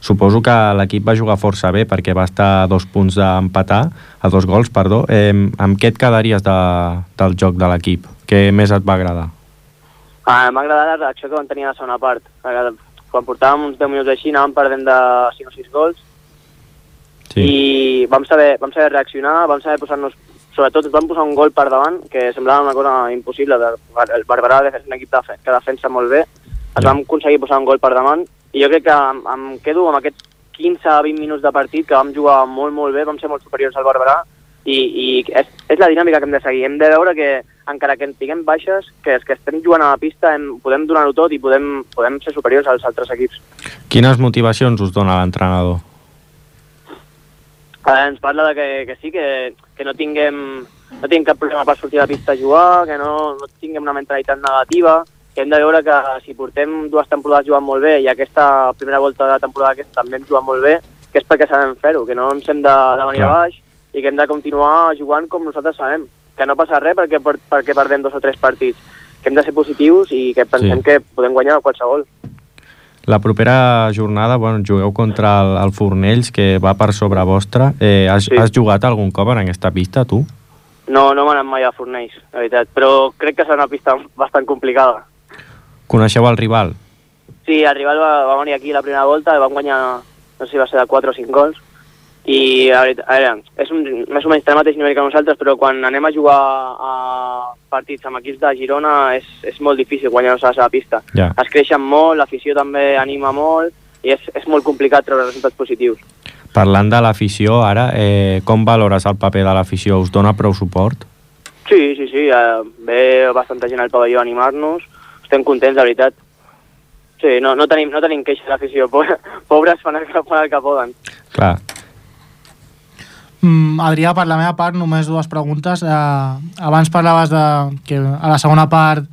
suposo que l'equip va jugar força bé perquè va estar a dos punts d'empatar, a dos gols, perdó. Eh, amb què et quedaries de, del joc de l'equip? Què més et va agradar? Ah, M'ha agradat la reacció que van tenir a la segona part. Quan portàvem uns 10 minuts així anàvem perdent de 5 o 6 gols Sí. i vam saber, vam saber reaccionar, vam saber posar-nos sobretot vam posar un gol per davant que semblava una cosa impossible el Barberà és un equip que defensa molt bé ens Ja. vam aconseguir posar un gol per davant i jo crec que em, em quedo amb aquests 15-20 minuts de partit que vam jugar molt molt bé, vam ser molt superiors al Barberà i, i és, és la dinàmica que hem de seguir hem de veure que encara que en tinguem baixes que els que estem jugant a la pista hem, podem donar-ho tot i podem, podem ser superiors als altres equips Quines motivacions us dona l'entrenador? Eh, ens parla de que, que sí, que, que no tinguem no tinguem cap problema per sortir a la pista a jugar, que no, no tinguem una mentalitat negativa, hem de veure que si portem dues temporades jugant molt bé i aquesta primera volta de la temporada aquesta també hem jugat molt bé, que és perquè sabem fer-ho, que no ens hem de, de venir a baix i que hem de continuar jugant com nosaltres sabem, que no passa res perquè, per, perquè perdem dos o tres partits, que hem de ser positius i que pensem Sí. que podem guanyar qualsevol. La propera jornada, bueno, jugueu contra el, el Fornells, que va per sobre vostre. Eh, has, Sí. has jugat algun cop en aquesta pista, tu? No, no m'he anat mai a Fornells, la veritat, però crec que serà una pista bastant complicada. Coneixeu el rival? Sí, el rival va, va venir aquí la primera volta, van guanyar, no sé si va ser de 4 o 5 gols, i a veure, a veure, és un, més o menys el mateix nivell que nosaltres, però quan anem a jugar a partits amb equips de Girona és, és molt difícil guanyar-nos a la seva pista. Ja. Es creixen molt, l'afició també anima molt, i és, és molt complicat treure resultats positius. Parlant de l'afició, ara, eh, com valores el paper de l'afició? Us dona prou suport? Sí, sí, sí, eh, ve bastanta gent al pavelló a animar-nos, estem contents, de veritat. Sí, no, no, tenim, no tenim queixa l'afició, Po- pobres fan el, que- fan el que poden. Clar, Mm, Adrià, per la meva part, només dues preguntes. Eh, abans parlaves de que a la segona part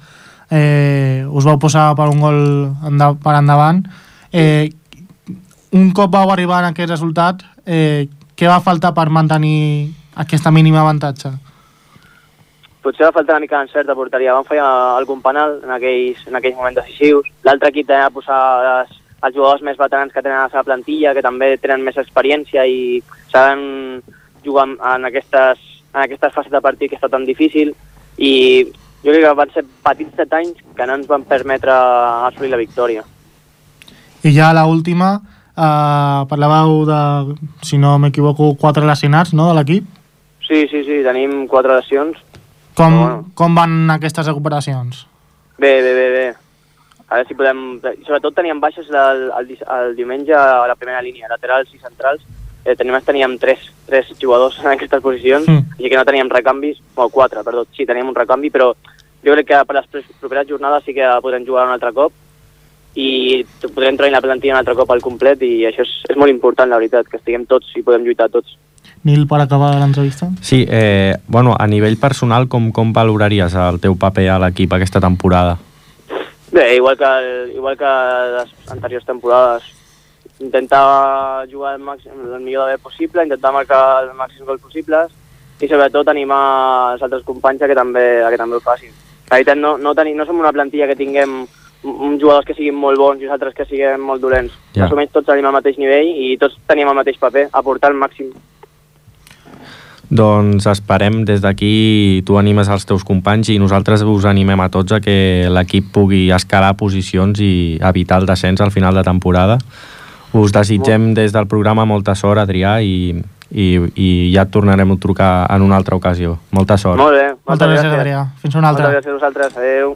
eh, us vau posar per un gol enda per endavant. Eh, un cop vau arribar a aquest resultat, eh, què va faltar per mantenir aquesta mínima avantatge? Potser va faltar una mica d'encert de porteria. Vam fallar algun penal en aquells, en aquells moments decisius. L'altre equip també va posar les, els jugadors més veterans que tenen a la seva plantilla, que també tenen més experiència i saben jugar en- en aquestes, en aquestes fases de partit que està tan difícil i jo crec que van ser petits detalls que no ens van permetre assolir la victòria. I ja la última, eh, parlàveu de, si no m'equivoco, quatre lesionats no, de l'equip. Sí, sí, sí, tenim quatre lesions. Com, bueno. com van aquestes recuperacions? Bé, bé, bé, bé. A veure si podem... Sobretot teníem baixes el, el, el diumenge a la primera línia, laterals i centrals. Eh, teníem, teníem tres, tres jugadors en aquestes posicions, Mm. així que no teníem recanvis, o quatre, perdó, sí, teníem un recanvi, però jo crec que per les properes jornades sí que podrem jugar un altre cop i podrem treure la plantilla un altre cop al complet i això és, és molt important, la veritat, que estiguem tots i podem lluitar tots. Nil, per acabar l'entrevista? Sí, eh, bueno, a nivell personal, com, com valoraries el teu paper a l'equip aquesta temporada? Bé, igual que, el, igual que les anteriors temporades, intentar jugar el, màxim, el millor bé possible, intentar marcar els màxims gols possibles i sobretot animar els altres companys a que també, a que també ho facin. La veritat, no, no, tenim, no som una plantilla que tinguem uns jugadors que siguin molt bons i els altres que siguin molt dolents. Ja. Ja. Més o menys tots tenim el mateix nivell i tots tenim el mateix paper, aportar el màxim. Doncs esperem des d'aquí tu animes els teus companys i nosaltres us animem a tots a que l'equip pugui escalar posicions i evitar el descens al final de temporada. Us desitgem des del programa molta sort, Adrià, i, i, i ja et tornarem a trucar en una altra ocasió. Molta sort. Molt bé, Moltes gràcies, Adrià. Fins una altra. Moltes gràcies a vosaltres, adeu.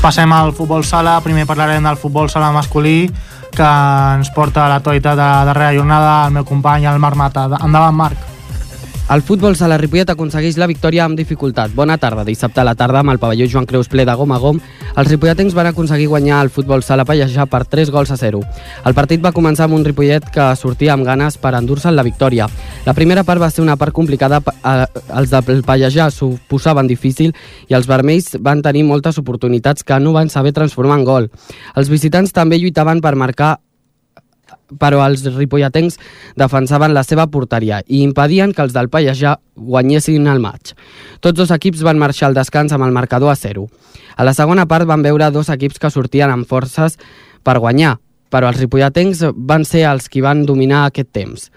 Passem al futbol sala. Primer parlarem del futbol sala masculí, que ens porta a l'actualitat de la darrera jornada el meu company, el Marc Mata. Endavant, Marc. El futbol sala Ripollet aconsegueix la victòria amb dificultat. Bona tarda. Dissabte a la tarda, amb el pavelló Joan Creus ple de gom a gom, els ripolletens van aconseguir guanyar el futbol sala Pallejà per 3 gols a 0. El partit va començar amb un Ripollet que sortia amb ganes per endur-se la victòria. La primera part va ser una part complicada, eh, els del Pallejà s'ho posaven difícil i els vermells van tenir moltes oportunitats que no van saber transformar en gol. Els visitants també lluitaven per marcar però els ripolletens defensaven la seva porteria i impedien que els del Pallejà guanyessin el maig. Tots dos equips van marxar al descans amb el marcador a 0. A la segona part van veure dos equips que sortien amb forces per guanyar, però els ripolletens van ser els qui van dominar aquest temps.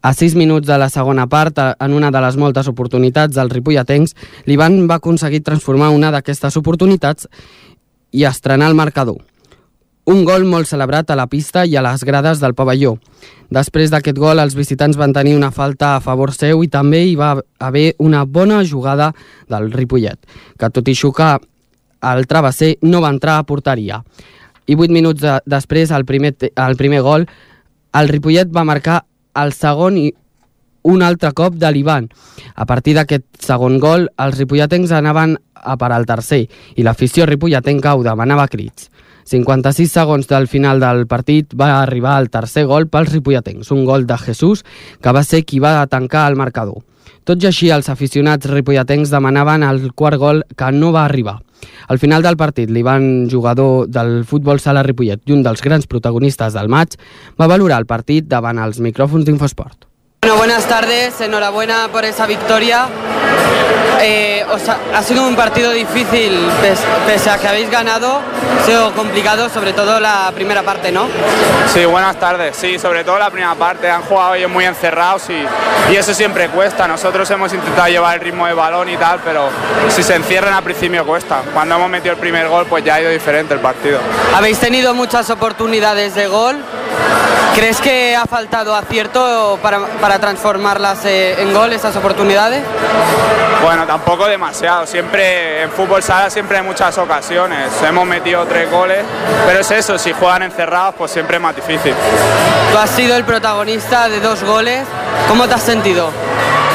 A 6 minuts de la segona part, en una de les moltes oportunitats dels ripolletens, l'Ivan va aconseguir transformar una d'aquestes oportunitats i estrenar el marcador. Un gol molt celebrat a la pista i a les grades del pavelló. Després d'aquest gol, els visitants van tenir una falta a favor seu i també hi va haver una bona jugada del Ripollet, que tot i xocar el travesser no va entrar a porteria. I 8 minuts de, després, al primer, al primer gol, el Ripollet va marcar el segon i un altre cop de l'Ivan. A partir d'aquest segon gol, els ripolletens anaven a per al tercer i l'afició ripolletenca ho demanava crits. 56 segons del final del partit va arribar el tercer gol pels ripolletens, un gol de Jesús que va ser qui va tancar el marcador. Tot i així, els aficionats ripolletens demanaven el quart gol que no va arribar. Al final del partit, l'Ivan, jugador del futbol sala Ripollet i un dels grans protagonistes del maig, va valorar el partit davant els micròfons d'Infosport. Bueno, buenas tardes, enhorabuena por esa victoria. Eh, os ha, ha sido un partido difícil, pes- pese a que habéis ganado, ha sido complicado, sobre todo la primera parte, ¿no? Sí, buenas tardes. Sí, sobre todo la primera parte. Han jugado ellos muy encerrados y, y eso siempre cuesta. Nosotros hemos intentado llevar el ritmo de balón y tal, pero si se encierran al principio cuesta. Cuando hemos metido el primer gol, pues ya ha ido diferente el partido. Habéis tenido muchas oportunidades de gol. ¿Crees que ha faltado acierto para, para transformarlas eh, en gol, esas oportunidades? Bueno, tampoco demasiado. Siempre en fútbol sala siempre hay muchas ocasiones. Hemos metido tres goles, pero es eso. Si juegan encerrados, pues siempre es más difícil. Tú has sido el protagonista de dos goles. ¿Cómo te has sentido?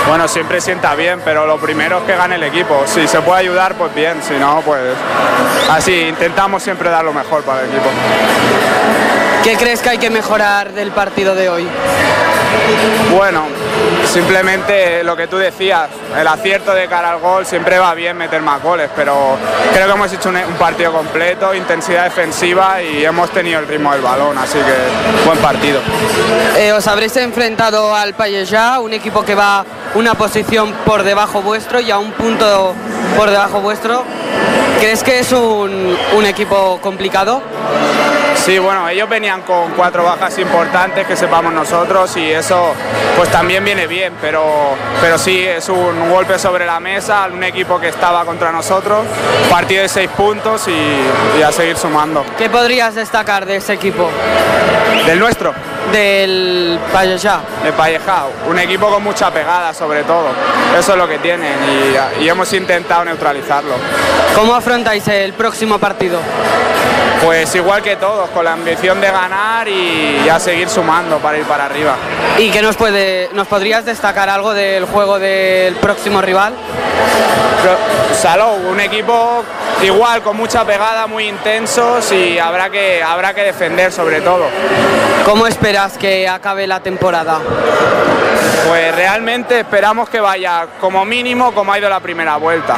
Bueno, siempre sienta bien, pero lo primero es que gane el equipo. Si se puede ayudar, pues bien. Si no, pues así. Intentamos siempre dar lo mejor para el equipo. ¿Qué crees que hay que mejorar del partido de hoy? Bueno, simplemente lo que tú decías, el acierto de cara al gol siempre va bien meter más goles, pero creo que hemos hecho un, un partido completo, intensidad defensiva y hemos tenido el ritmo del balón, así que buen partido. Eh, os habréis enfrentado al Pallejà, un equipo que va una posición por debajo vuestro y a un punto por debajo vuestro. ¿Crees que es un, un equipo complicado? Sí, bueno, ellos venían con cuatro bajas importantes que sepamos nosotros y eso pues también viene bien, pero, pero sí, es un golpe sobre la mesa, un equipo que estaba contra nosotros, partido de seis puntos y, y a seguir sumando. ¿Qué podrías destacar de ese equipo? ¿Del nuestro? Del Payasá. De Pallejao, un equipo con mucha pegada sobre todo, eso es lo que tienen y, y hemos intentado neutralizarlo. ¿Cómo afrontáis el próximo partido? Pues igual que todos, con la ambición de ganar y a seguir sumando para ir para arriba. ¿Y qué nos, puede, nos podrías destacar algo del juego del próximo rival? Salou, un equipo igual, con mucha pegada, muy intensos y habrá que, habrá que defender sobre todo. ¿Cómo esperas que acabe la temporada? Pues realmente esperamos que vaya como mínimo como ha ido la primera vuelta.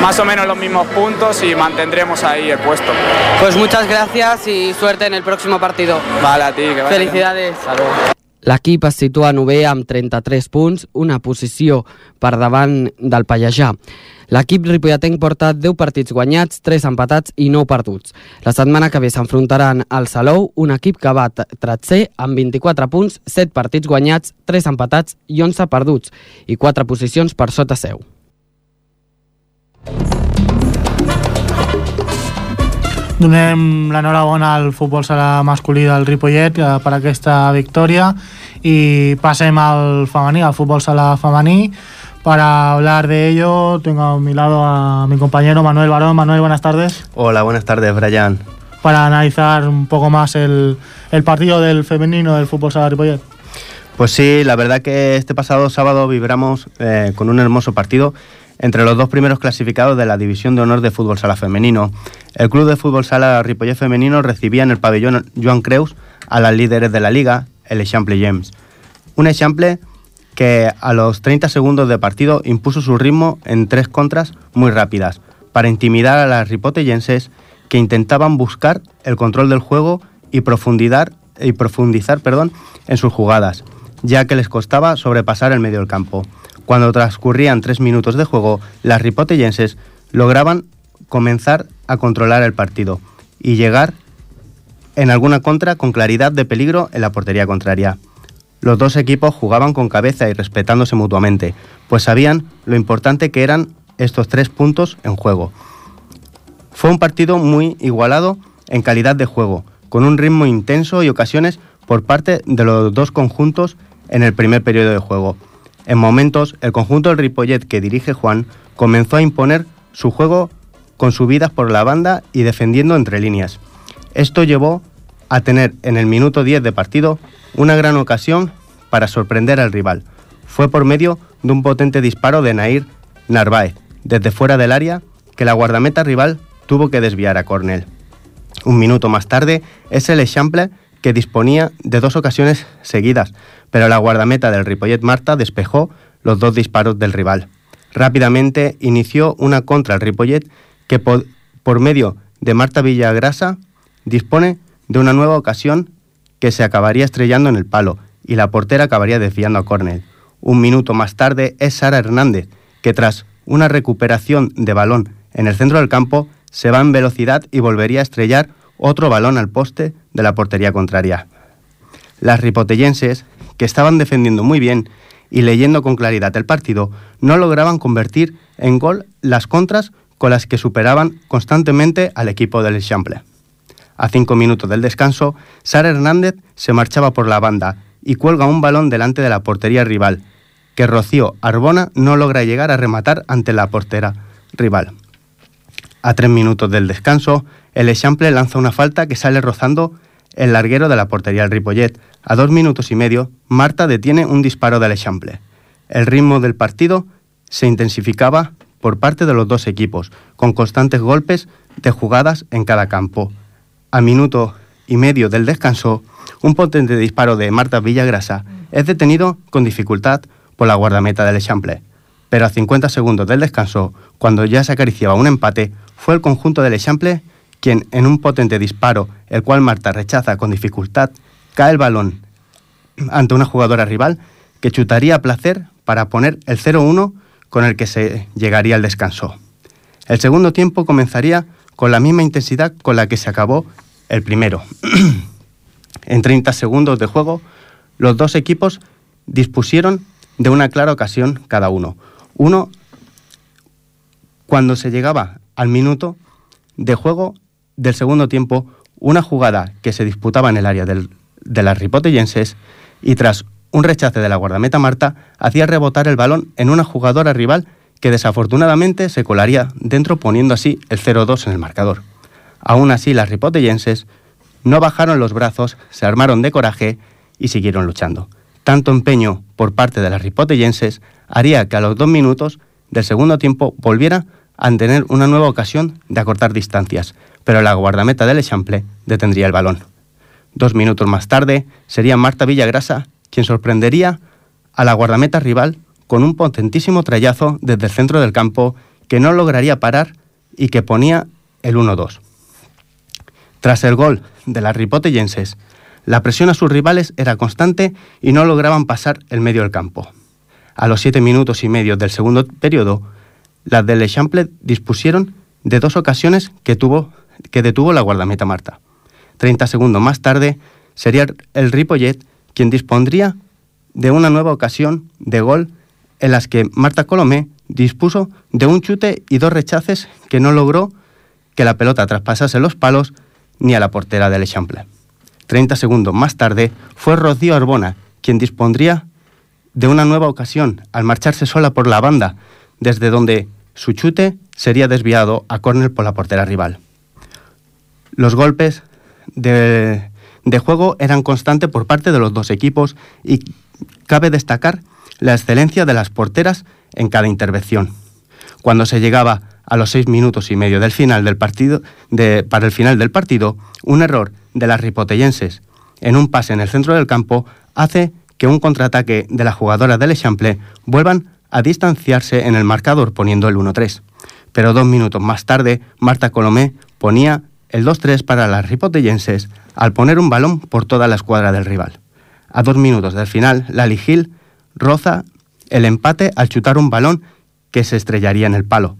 Más o menos los mismos puntos y mantendremos ahí el puesto. Pues muchas gracias y suerte en el próximo partido. Vale, a ti, que vaya. Felicidades. L'equip es situa novè amb 33 punts, una posició per davant del Pallejà. L'equip ripolletenc porta 10 partits guanyats, 3 empatats i 9 perduts. La setmana que ve s'enfrontaran al Salou, un equip que va tretzer amb 24 punts, 7 partits guanyats, 3 empatats i 11 perduts, i 4 posicions per sota seu. Donem l'enhorabona al futbol sala masculí del Ripollet eh, per aquesta victòria y passem al femení, al futbol sala femení. Para hablar de ello, tengo a mi lado a mi compañero Manuel Barón. Manuel, buenas tardes. Hola, buenas tardes, Brian. Para analizar un poco más el, el partido del femenino del fútbol sala Ripollet. Pues sí, la verdad que este pasado sábado vibramos eh, con un hermoso partido entre los dos primeros clasificados de la División de Honor de Fútbol Sala Femenino. El Club de Fútbol Sala Ripollet Femenino recibía en el pabellón Joan Creus a las líderes de la liga, el Eixample James. Un Eixample que a los 30 segundos de partido impuso su ritmo en tres contras muy rápidas para intimidar a las ripotellenses que intentaban buscar el control del juego y profundizar, y profundizar perdón, en sus jugadas, ya que les costaba sobrepasar el medio del campo. Cuando transcurrían tres minutos de juego, las ripotellenses lograban comenzar a controlar el partido y llegar en alguna contra con claridad de peligro en la portería contraria. Los dos equipos jugaban con cabeza y respetándose mutuamente, pues sabían lo importante que eran estos tres puntos en juego. Fue un partido muy igualado en calidad de juego, con un ritmo intenso y ocasiones por parte de los dos conjuntos en el primer periodo de juego. En momentos, el conjunto del Ripollet que dirige Juan comenzó a imponer su juego con subidas por la banda y defendiendo entre líneas. Esto llevó a tener en el minuto 10 de partido una gran ocasión para sorprender al rival. Fue por medio de un potente disparo de Nair Narváez, desde fuera del área, que la guardameta rival tuvo que desviar a Cornell. Un minuto más tarde es el Eixample que disponía de dos ocasiones seguidas, pero la guardameta del Ripollet Marta despejó los dos disparos del rival. Rápidamente inició una contra el Ripollet que por, por medio de Marta Villagrasa dispone de una nueva ocasión que se acabaría estrellando en el palo y la portera acabaría desviando a córner. Un minuto más tarde es Sara Hernández, que tras una recuperación de balón en el centro del campo se va en velocidad y volvería a estrellar otro balón al poste de la portería contraria. Las ripotellenses, que estaban defendiendo muy bien y leyendo con claridad el partido, no lograban convertir en gol las contras con las que superaban constantemente al equipo del Chample. A cinco minutos del descanso, Sara Hernández se marchaba por la banda y cuelga un balón delante de la portería rival, que Rocío Arbona no logra llegar a rematar ante la portera rival. A tres minutos del descanso, el Eixample lanza una falta que sale rozando el larguero de la portería del Ripollet. A dos minutos y medio, Marta detiene un disparo del Eixample. El ritmo del partido se intensificaba por parte de los dos equipos, con constantes golpes de jugadas en cada campo. A minuto y medio del descanso, un potente disparo de Marta Villagrasa es detenido con dificultad por la guardameta del Eixample. Pero a 50 segundos del descanso, cuando ya se acariciaba un empate, fue el conjunto del Eixample quien, en un potente disparo, el cual Marta rechaza con dificultad, cae el balón ante una jugadora rival que chutaría a placer para poner el 0-1 con el que se llegaría al descanso. El segundo tiempo comenzaría con la misma intensidad con la que se acabó el primero. en 30 segundos de juego, los dos equipos dispusieron de una clara ocasión cada uno. Uno, cuando se llegaba al minuto de juego del segundo tiempo, una jugada que se disputaba en el área del, de las ripotellenses y tras un rechace de la guardameta Marta, hacía rebotar el balón en una jugadora rival que desafortunadamente se colaría dentro poniendo así el 0-2 en el marcador. Aún así, las ripotellenses no bajaron los brazos, se armaron de coraje y siguieron luchando. Tanto empeño por parte de las ripotellenses haría que a los dos minutos del segundo tiempo volviera a tener una nueva ocasión de acortar distancias, pero la guardameta del Echample detendría el balón. Dos minutos más tarde sería Marta Villagrasa quien sorprendería a la guardameta rival con un potentísimo trayazo desde el centro del campo que no lograría parar y que ponía el 1-2. Tras el gol de las ripotellenses, la presión a sus rivales era constante y no lograban pasar el medio del campo. A los siete minutos y medio del segundo periodo, las del Echample dispusieron de dos ocasiones que, tuvo, que detuvo la guardameta Marta. Treinta segundos más tarde, sería el Ripollet quien dispondría de una nueva ocasión de gol en las que Marta Colomé dispuso de un chute y dos rechaces que no logró que la pelota traspasase los palos ni a la portera del Echample. Treinta segundos más tarde fue Rocío Arbona quien dispondría de una nueva ocasión al marcharse sola por la banda, desde donde su chute sería desviado a córner por la portera rival. Los golpes de juego eran constantes por parte de los dos equipos y cabe destacar la excelencia de las porteras en cada intervención. Cuando se llegaba a los seis minutos y medio del final del partido, para el final del partido, un error de las ripotellenses en un pase en el centro del campo hace que un contraataque de la jugadora del Echample vuelvan a distanciarse en el marcador poniendo el 1-3. Pero dos minutos más tarde, Marta Colomé ponía el 2-3 para las ripotellenses al poner un balón por toda la escuadra del rival. A dos minutos del final, Lali Gil roza el empate al chutar un balón que se estrellaría en el palo.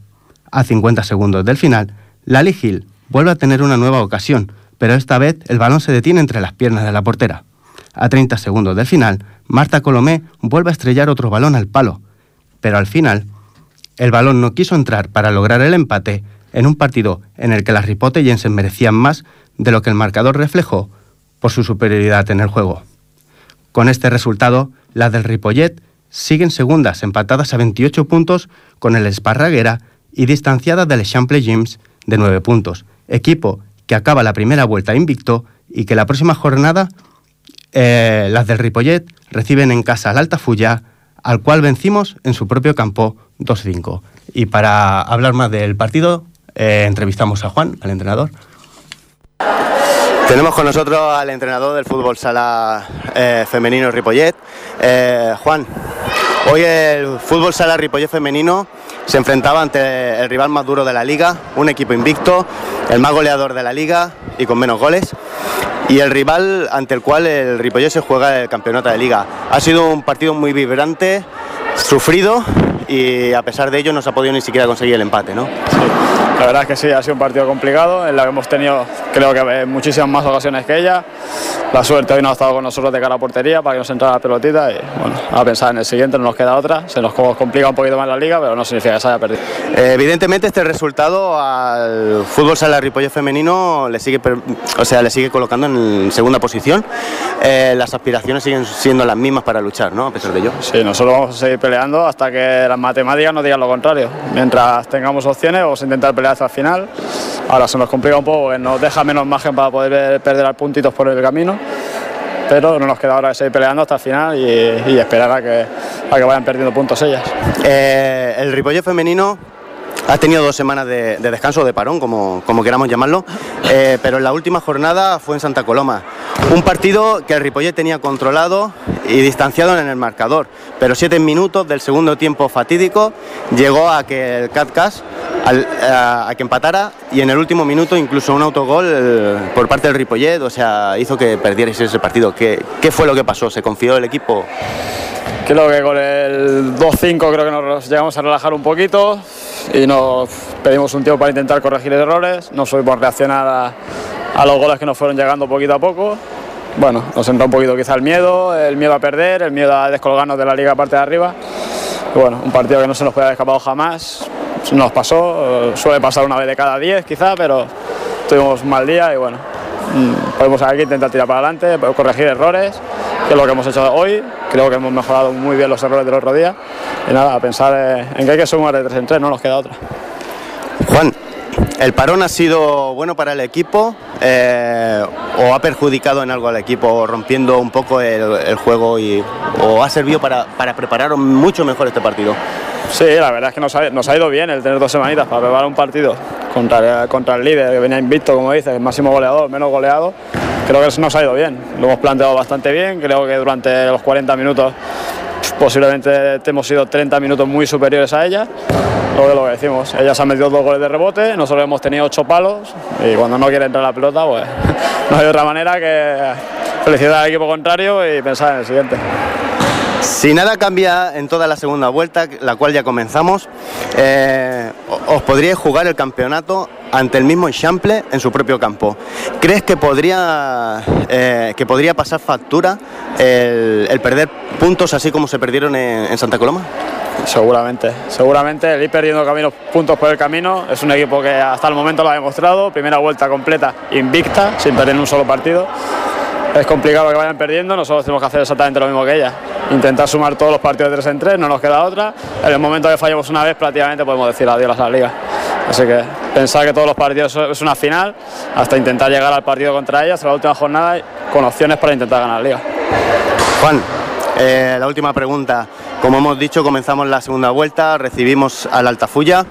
A 50 segundos del final, Lali Gil vuelve a tener una nueva ocasión, pero esta vez el balón se detiene entre las piernas de la portera. A 30 segundos del final, Marta Colomé vuelve a estrellar otro balón al palo, pero al final, el balón no quiso entrar para lograr el empate en un partido en el que las ripotellenses merecían más de lo que el marcador reflejó por su superioridad en el juego. Con este resultado, las del Ripollet siguen segundas, empatadas a 28 puntos con el Esparraguera y distanciadas del Chample James de 9 puntos, equipo que acaba la primera vuelta invicto y que la próxima jornada eh, las del Ripollet reciben en casa al Altafulla, al cual vencimos en su propio campo 2-5. Y para hablar más del partido, eh, entrevistamos a Juan, al entrenador. Tenemos con nosotros al entrenador del fútbol sala eh, femenino Ripollet, eh, Juan. Hoy el fútbol sala Ripollet femenino se enfrentaba ante el rival más duro de la liga, un equipo invicto, el más goleador de la liga y con menos goles, y el rival ante el cual el Ripollet se juega el campeonato de liga. Ha sido un partido muy vibrante, sufrido y a pesar de ello no se ha podido ni siquiera conseguir el empate, ¿no? La verdad es que sí, ha sido un partido complicado, en el que hemos tenido creo que muchísimas más ocasiones que ella. La suerte hoy no ha estado con nosotros de cara a portería para que nos entrara la pelotita y bueno, a pensar en el siguiente no nos queda otra. Se nos complica un poquito más la liga, pero no significa que se haya perdido. Eh, evidentemente este resultado al fútbol sala Ripollet femenino le sigue, o sea, le sigue colocando en segunda posición. Eh, las aspiraciones siguen siendo las mismas para luchar, ¿no? A pesar de ello. Sí, nosotros vamos a seguir peleando hasta que las matemáticas nos digan lo contrario. Mientras tengamos opciones, vamos a intentar pelear hasta el final. Ahora se nos complica un poco, nos deja menos margen para poder perder puntitos por el camino, pero no nos queda ahora de seguir peleando hasta el final y, esperar a que, a que vayan perdiendo puntos ellas. Eh, el Ripollet femenino ha tenido dos semanas de, descanso, de parón, como, queramos llamarlo, eh, pero en la última jornada fue en Santa Coloma. Un partido que el Ripollet tenía controlado y distanciado en el marcador. Pero siete minutos del segundo tiempo fatídico llegó a que el Catcas a, que empatara y en el último minuto incluso un autogol eh, por parte del Ripollet, o sea, hizo que perdierais ese partido. ¿Qué, ¿Qué fue lo que pasó? ¿Se confió el equipo? Creo que con el 2-5 creo que nos llegamos a relajar un poquito y nos pedimos un tiempo para intentar corregir errores, no supimos reaccionar a, a los goles que nos fueron llegando poquito a poco. Bueno, nos entró un poquito quizá el miedo, el miedo a perder, el miedo a descolgarnos de la liga parte de arriba. Y bueno, un partido que no se nos puede haber escapado jamás, nos pasó, suele pasar una vez de cada 10 quizá, pero tuvimos un mal día y bueno, podemos aquí intentar tirar para adelante, corregir errores, que es lo que hemos hecho hoy. Creo que hemos mejorado muy bien los errores del otro día. Y nada, a pensar en que hay que sumar de 3 en 3, no nos queda otra. Juan, ¿el parón ha sido bueno para el equipo eh, o ha perjudicado en algo al equipo, rompiendo un poco el, juego y, o ha servido para, para preparar mucho mejor este partido? Sí, la verdad es que nos ha, ido bien el tener dos semanitas para preparar un partido contra, contra el líder, que venía invicto, como dices, el máximo goleador, menos goleado. Creo que nos ha ido bien. Lo hemos planteado bastante bien. Creo que durante los 40 minutos posiblemente hemos sido 30 minutos muy superiores a ella. Lo que, lo que decimos, ellas han metido dos goles de rebote, nosotros hemos tenido ocho palos y cuando no quiere entrar la pelota, pues no hay otra manera que felicitar al equipo contrario y pensar en el siguiente. Si nada cambia en toda la segunda vuelta, la cual ya comenzamos, eh, os podríais jugar el campeonato ante el mismo Eixample en su propio campo. ¿Crees que podría, eh, que podría pasar factura el, perder puntos así como se perdieron en, Santa Coloma? Seguramente, seguramente el ir perdiendo puntos por el camino es un equipo que hasta el momento lo ha demostrado, primera vuelta completa invicta, sin perder un solo partido. Es complicado que vayan perdiendo, nosotros tenemos que hacer exactamente lo mismo que ella. Intentar sumar todos los partidos de 3 en 3, no nos queda otra. En el momento que fallemos una vez, prácticamente podemos decir adiós a la liga. Así que pensar que todos los partidos es una final, hasta intentar llegar al partido contra ella, hasta la última jornada, con opciones para intentar ganar la liga. Juan, eh, la última pregunta. Como hemos dicho, comenzamos la segunda vuelta, recibimos al Altafulla,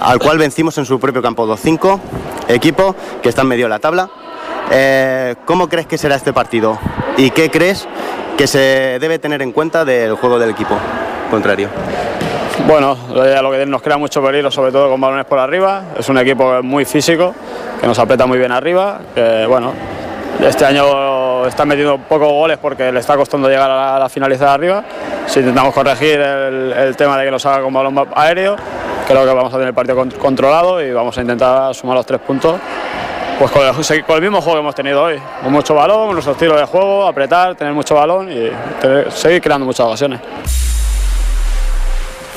al cual vencimos en su propio campo 2-5, equipo que está en medio de la tabla. Eh, ¿Cómo crees que será este partido? ¿Y qué crees que se debe tener en cuenta del juego del equipo contrario? Bueno, lo que nos crea mucho peligro, sobre todo con balones por arriba. Es un equipo muy físico, que nos aprieta muy bien arriba. Bueno, este año está metiendo pocos goles porque le está costando llegar a la, a la finalizada arriba. Si intentamos corregir el, tema de que nos haga con balón aéreo, creo que vamos a tener el partido controlado y vamos a intentar sumar los tres puntos pues con el, mismo juego que hemos tenido hoy, con mucho balón, nuestro estilo de juego, apretar, tener mucho balón y seguir creando muchas ocasiones.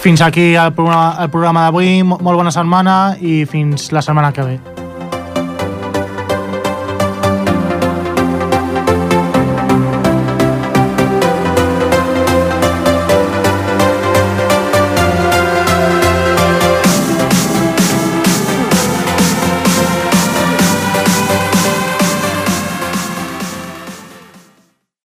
Fins aquí el programa, el programa d'avui, molt bona setmana i fins la setmana que ve.